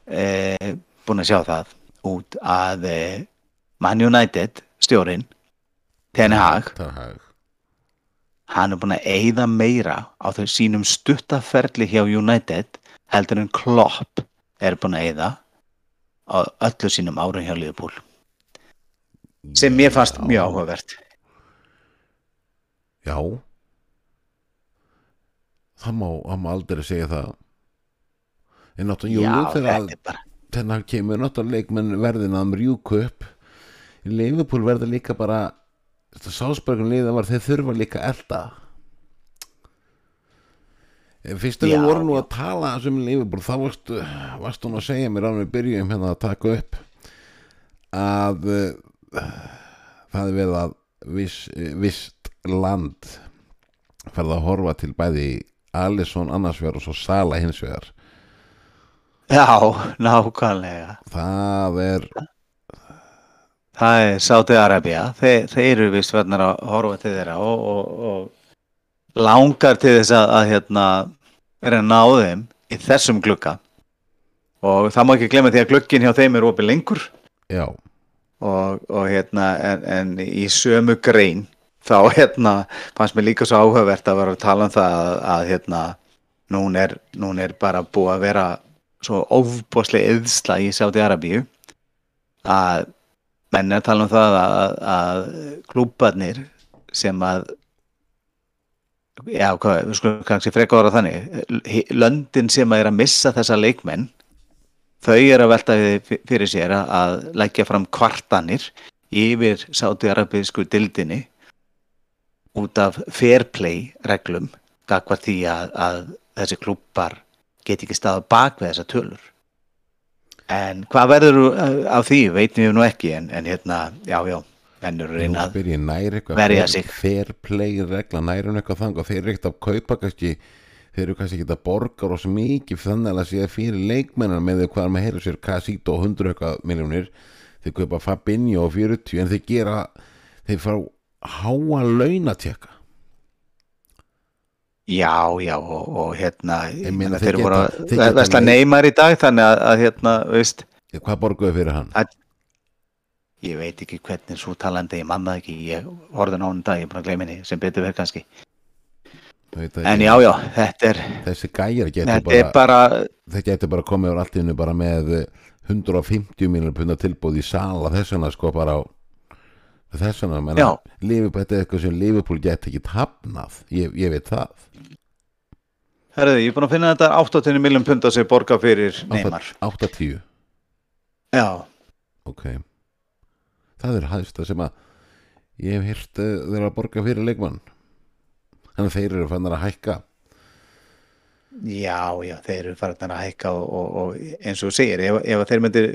e, búin að sjá það út að e, Man United stjórin Ten Hag er hann er búin að eyða meira á þau sínum stuttaferli hjá United heldur en Klopp er búin að eyða á öllu sínum árum hjá Liverpool. Sem mér fannst mjög áhugavert já. Það má, má aldrei segja það. En náttúrulega þegar að kemur náttúrulega leikmenn verðin að mjúku upp. Í Liverpool verður líka bara þetta sásbergum liða var þeir þurfa líka elda Eh, fyrst Já, við vorum nú að tala sem Liverpool þá varstu, varstu nú að segja mér ánum við byrjum hérna að taka upp að uh, það er verið að viss, vist land ferða að horfa til bæði Alisson annars vegar og svo Sala hins vegar. Já, nákvæmlega. Það er það er Sáti Arabia þeir, þeir eru vist verðnar að horfa til þeirra og, og, og langar til þess að, að hérna, er að ná þeim í þessum glugga. Og það má ekki glemma því að glugginn hjá þeim er opið lengur. Já, og, og hérna en, en í sömu grein þá hérna fannst mér líka svo áhugavert að vera að tala um það að, að hérna nún er, nún er bara búið að vera svo ofbóðslega yðsla í Sáti Arabíu að menn er að tala um það að, að klúbarnir sem að já, hvað, við skulum kannski freka ára þannig löndin sem að er að missa þessa leikmenn þau eru að velta fyrir sér að- leggja fram kvartanir yfir sáti-arabísku dildinni út af fair play reglum gagvar því að, að þessi klubbar get ekki staða bak við þessa tölur. En hvað verður á því veitum við nú ekki en, en hérna, já, já menn eru að Nú reyna að spyr ég næri eitthvað verja fair- sig. fair play regla, næri hún eitthvað þang og þeir eru ekkert að kaupa kannski þeir eru kannski ekki að borga rosa mikið þannig að það sé fyrir leikmennar með því hvað er að heyra sér Casito og 100 eitthvað miljónir þeir kaupa Fabinho og 40 en þeir gera þeir fá háa launatjekka já, já, og, og hérna Ég meina, þeir voru að leik- neymar í dag þannig að, að hérna, veist hvað borguðu fyrir hann? ég veit ekki hvernig svo talandi, ég manna ekki ég horfði í dag, ég er búin að gleyma henni sem betur verð kannski, en já, já, þetta er þessi gæjar getur bara, bara þeir getur bara komið á allinu bara með 150 miljonar punda tilbúð í sala þessana sko bara á þessana, menna, Já. Liverpool, þetta er eitthvað sem Liverpool get ekki hafnað, ég, ég veit það. Herðu, ég er búin að finna þetta 80 miljum punda sem borga fyrir neymar. 8-10, já, ok. Það er hæðsta sem að ég hef hýrt þeirra að borga fyrir leikmann. Þannig að þeir eru fannar að hækka. Já, já, þeir eru farin að hækka og, og, og eins og segir, ef, ef þeir myndir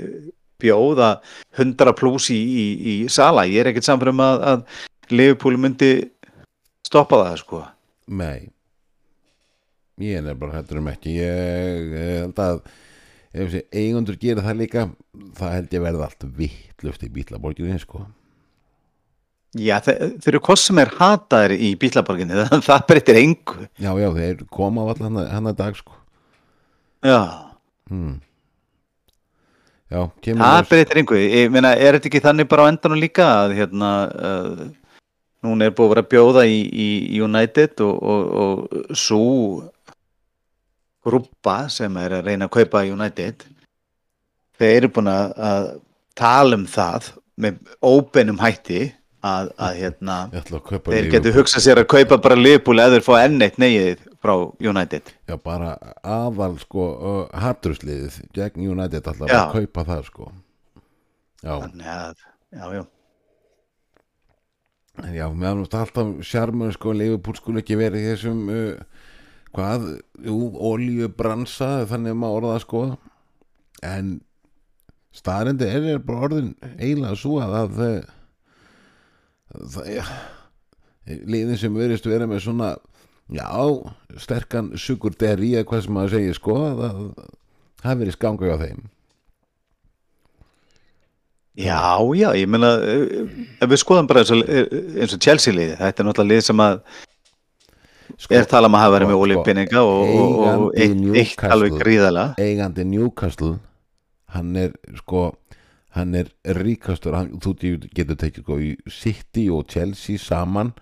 bjóða 100 pluss í, í, í sala, ég er ekkert samfram að, að Liverpool myndi stoppa það, sko. Nei Ég er bara hættur um ekki Ég held að ef eigundur gerir það líka það held ég verði allt vittlust í bítlaborginni sko Já, þe þeir eru sem er hataðir í bílaborginni, það, það breytir engu. Já, já, þeir koma á allan hann að dag sko Já, hmm. Já, það breytir engu. Ég meina, er þetta ekki þannig bara á endanum líka að hérna, uh, núna er búið að vera bjóða í, í United og, og, og svo grúpa sem er að reyna að kaupa United, þeir eru búin að, tala um það með óbeinum hætti að, að hérna, að þeir getur hugsað sér að kaupa bara Liverpool eða þeir fá enn eitt neyið frá United. Já, bara aðal sko uh, hattursliðið gegn United alltaf Já. að kaupa það sko Já, að, já, já. en já, meðan þú alltaf sjarmur sko, Liverpool skulle ekki verið þessum uh, hvað, jú, oljubransa þannig maður orða það sko en staðrendi er, er bara orðin eiginlega svo að það, það ja, liðin sem verist vera með svona já, sterkan sugur deri eða hvað sem maður segir sko það, það verið skanga hjá þeim. Já, já, ég meina, eh, ef við skoðum bara eins og, eins og Chelsea liði, þetta er náttúrulega lið sem að sko, er talað um að hafa verið með sko, oljubinninga og, og, og eitt, eitt alveg gríðalega. eigandi Newcastle hann er sko hann er ríkastur. Hann, þú getur tekið sko í City og Chelsea saman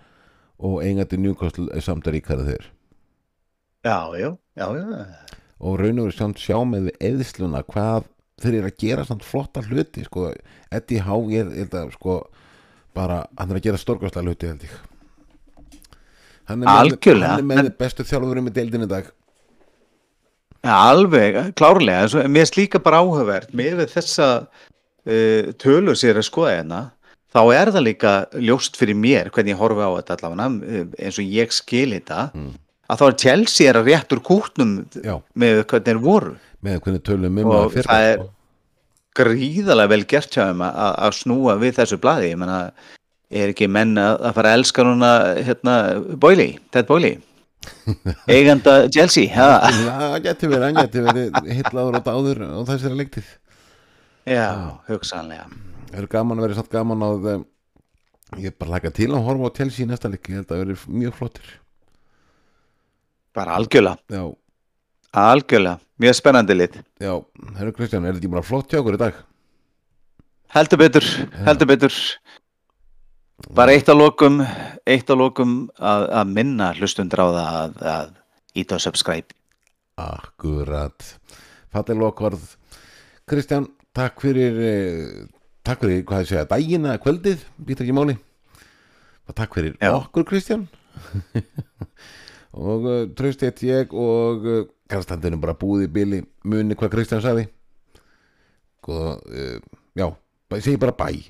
og eigandi Newcastle er samt að ríkara þeir. Já, já, já, já. og raun og verið samt sjá með við eðsluna hvað þeir eru að gera samt flotta hluti sko, Eddie Howe ég held að sko bara, hann er að gera stórkastlega hluti held ég. Hann er með, hann er með en- bestu þjálfurum í deildin í dag. Já, alveg, klárlega, mér er líka bara áhugavert, með við þessa uh, tölu sér að skoða hérna, þá er það líka ljóst fyrir mér hvernig ég horfi á þetta allavega, eins og ég skil þetta, að þá er Chelsea er að rétt úr kútnum já, með hvernig þeir voru. með hvernig tölum um að fyrra. það er- gríðalega vel gert hjá þeim að, snúa við þessu blaði. Ég menna, er ekki menn að, fara að elska núna hérna, Boili, Ted Boili eiganda Chelsea það getur verið, hann getur verið hitlaður og dáður á þessari leiktið já, hugsanlega er gaman að vera satt gaman að um, ég er bara laka til að horfa á Chelsea í næsta leik. Ég held að vera mjög flottir. Bara algjörlega, Já, algjörlega. Mjög spennandi lit, já, herru Kristján, er þetta ekki bara flott hjá okkur í dag? heldur betur heldur betur. Bara eitt að lokum eitt að lokum að, að minna hlustundur á það að, að ít og subscribe. Akkurat. Fattir lokvarð Kristján, takk fyrir eh, takk fyrir, hvað ég segja, daginn eða kvöldið býtur ekki máli. Og takk fyrir Já. okkur Kristján. Og uh, tröst eitt ég og uh, kannski hann bara búið í bili. Muni hvað Kristján sagði. Og uh, já, ég segi bara bæ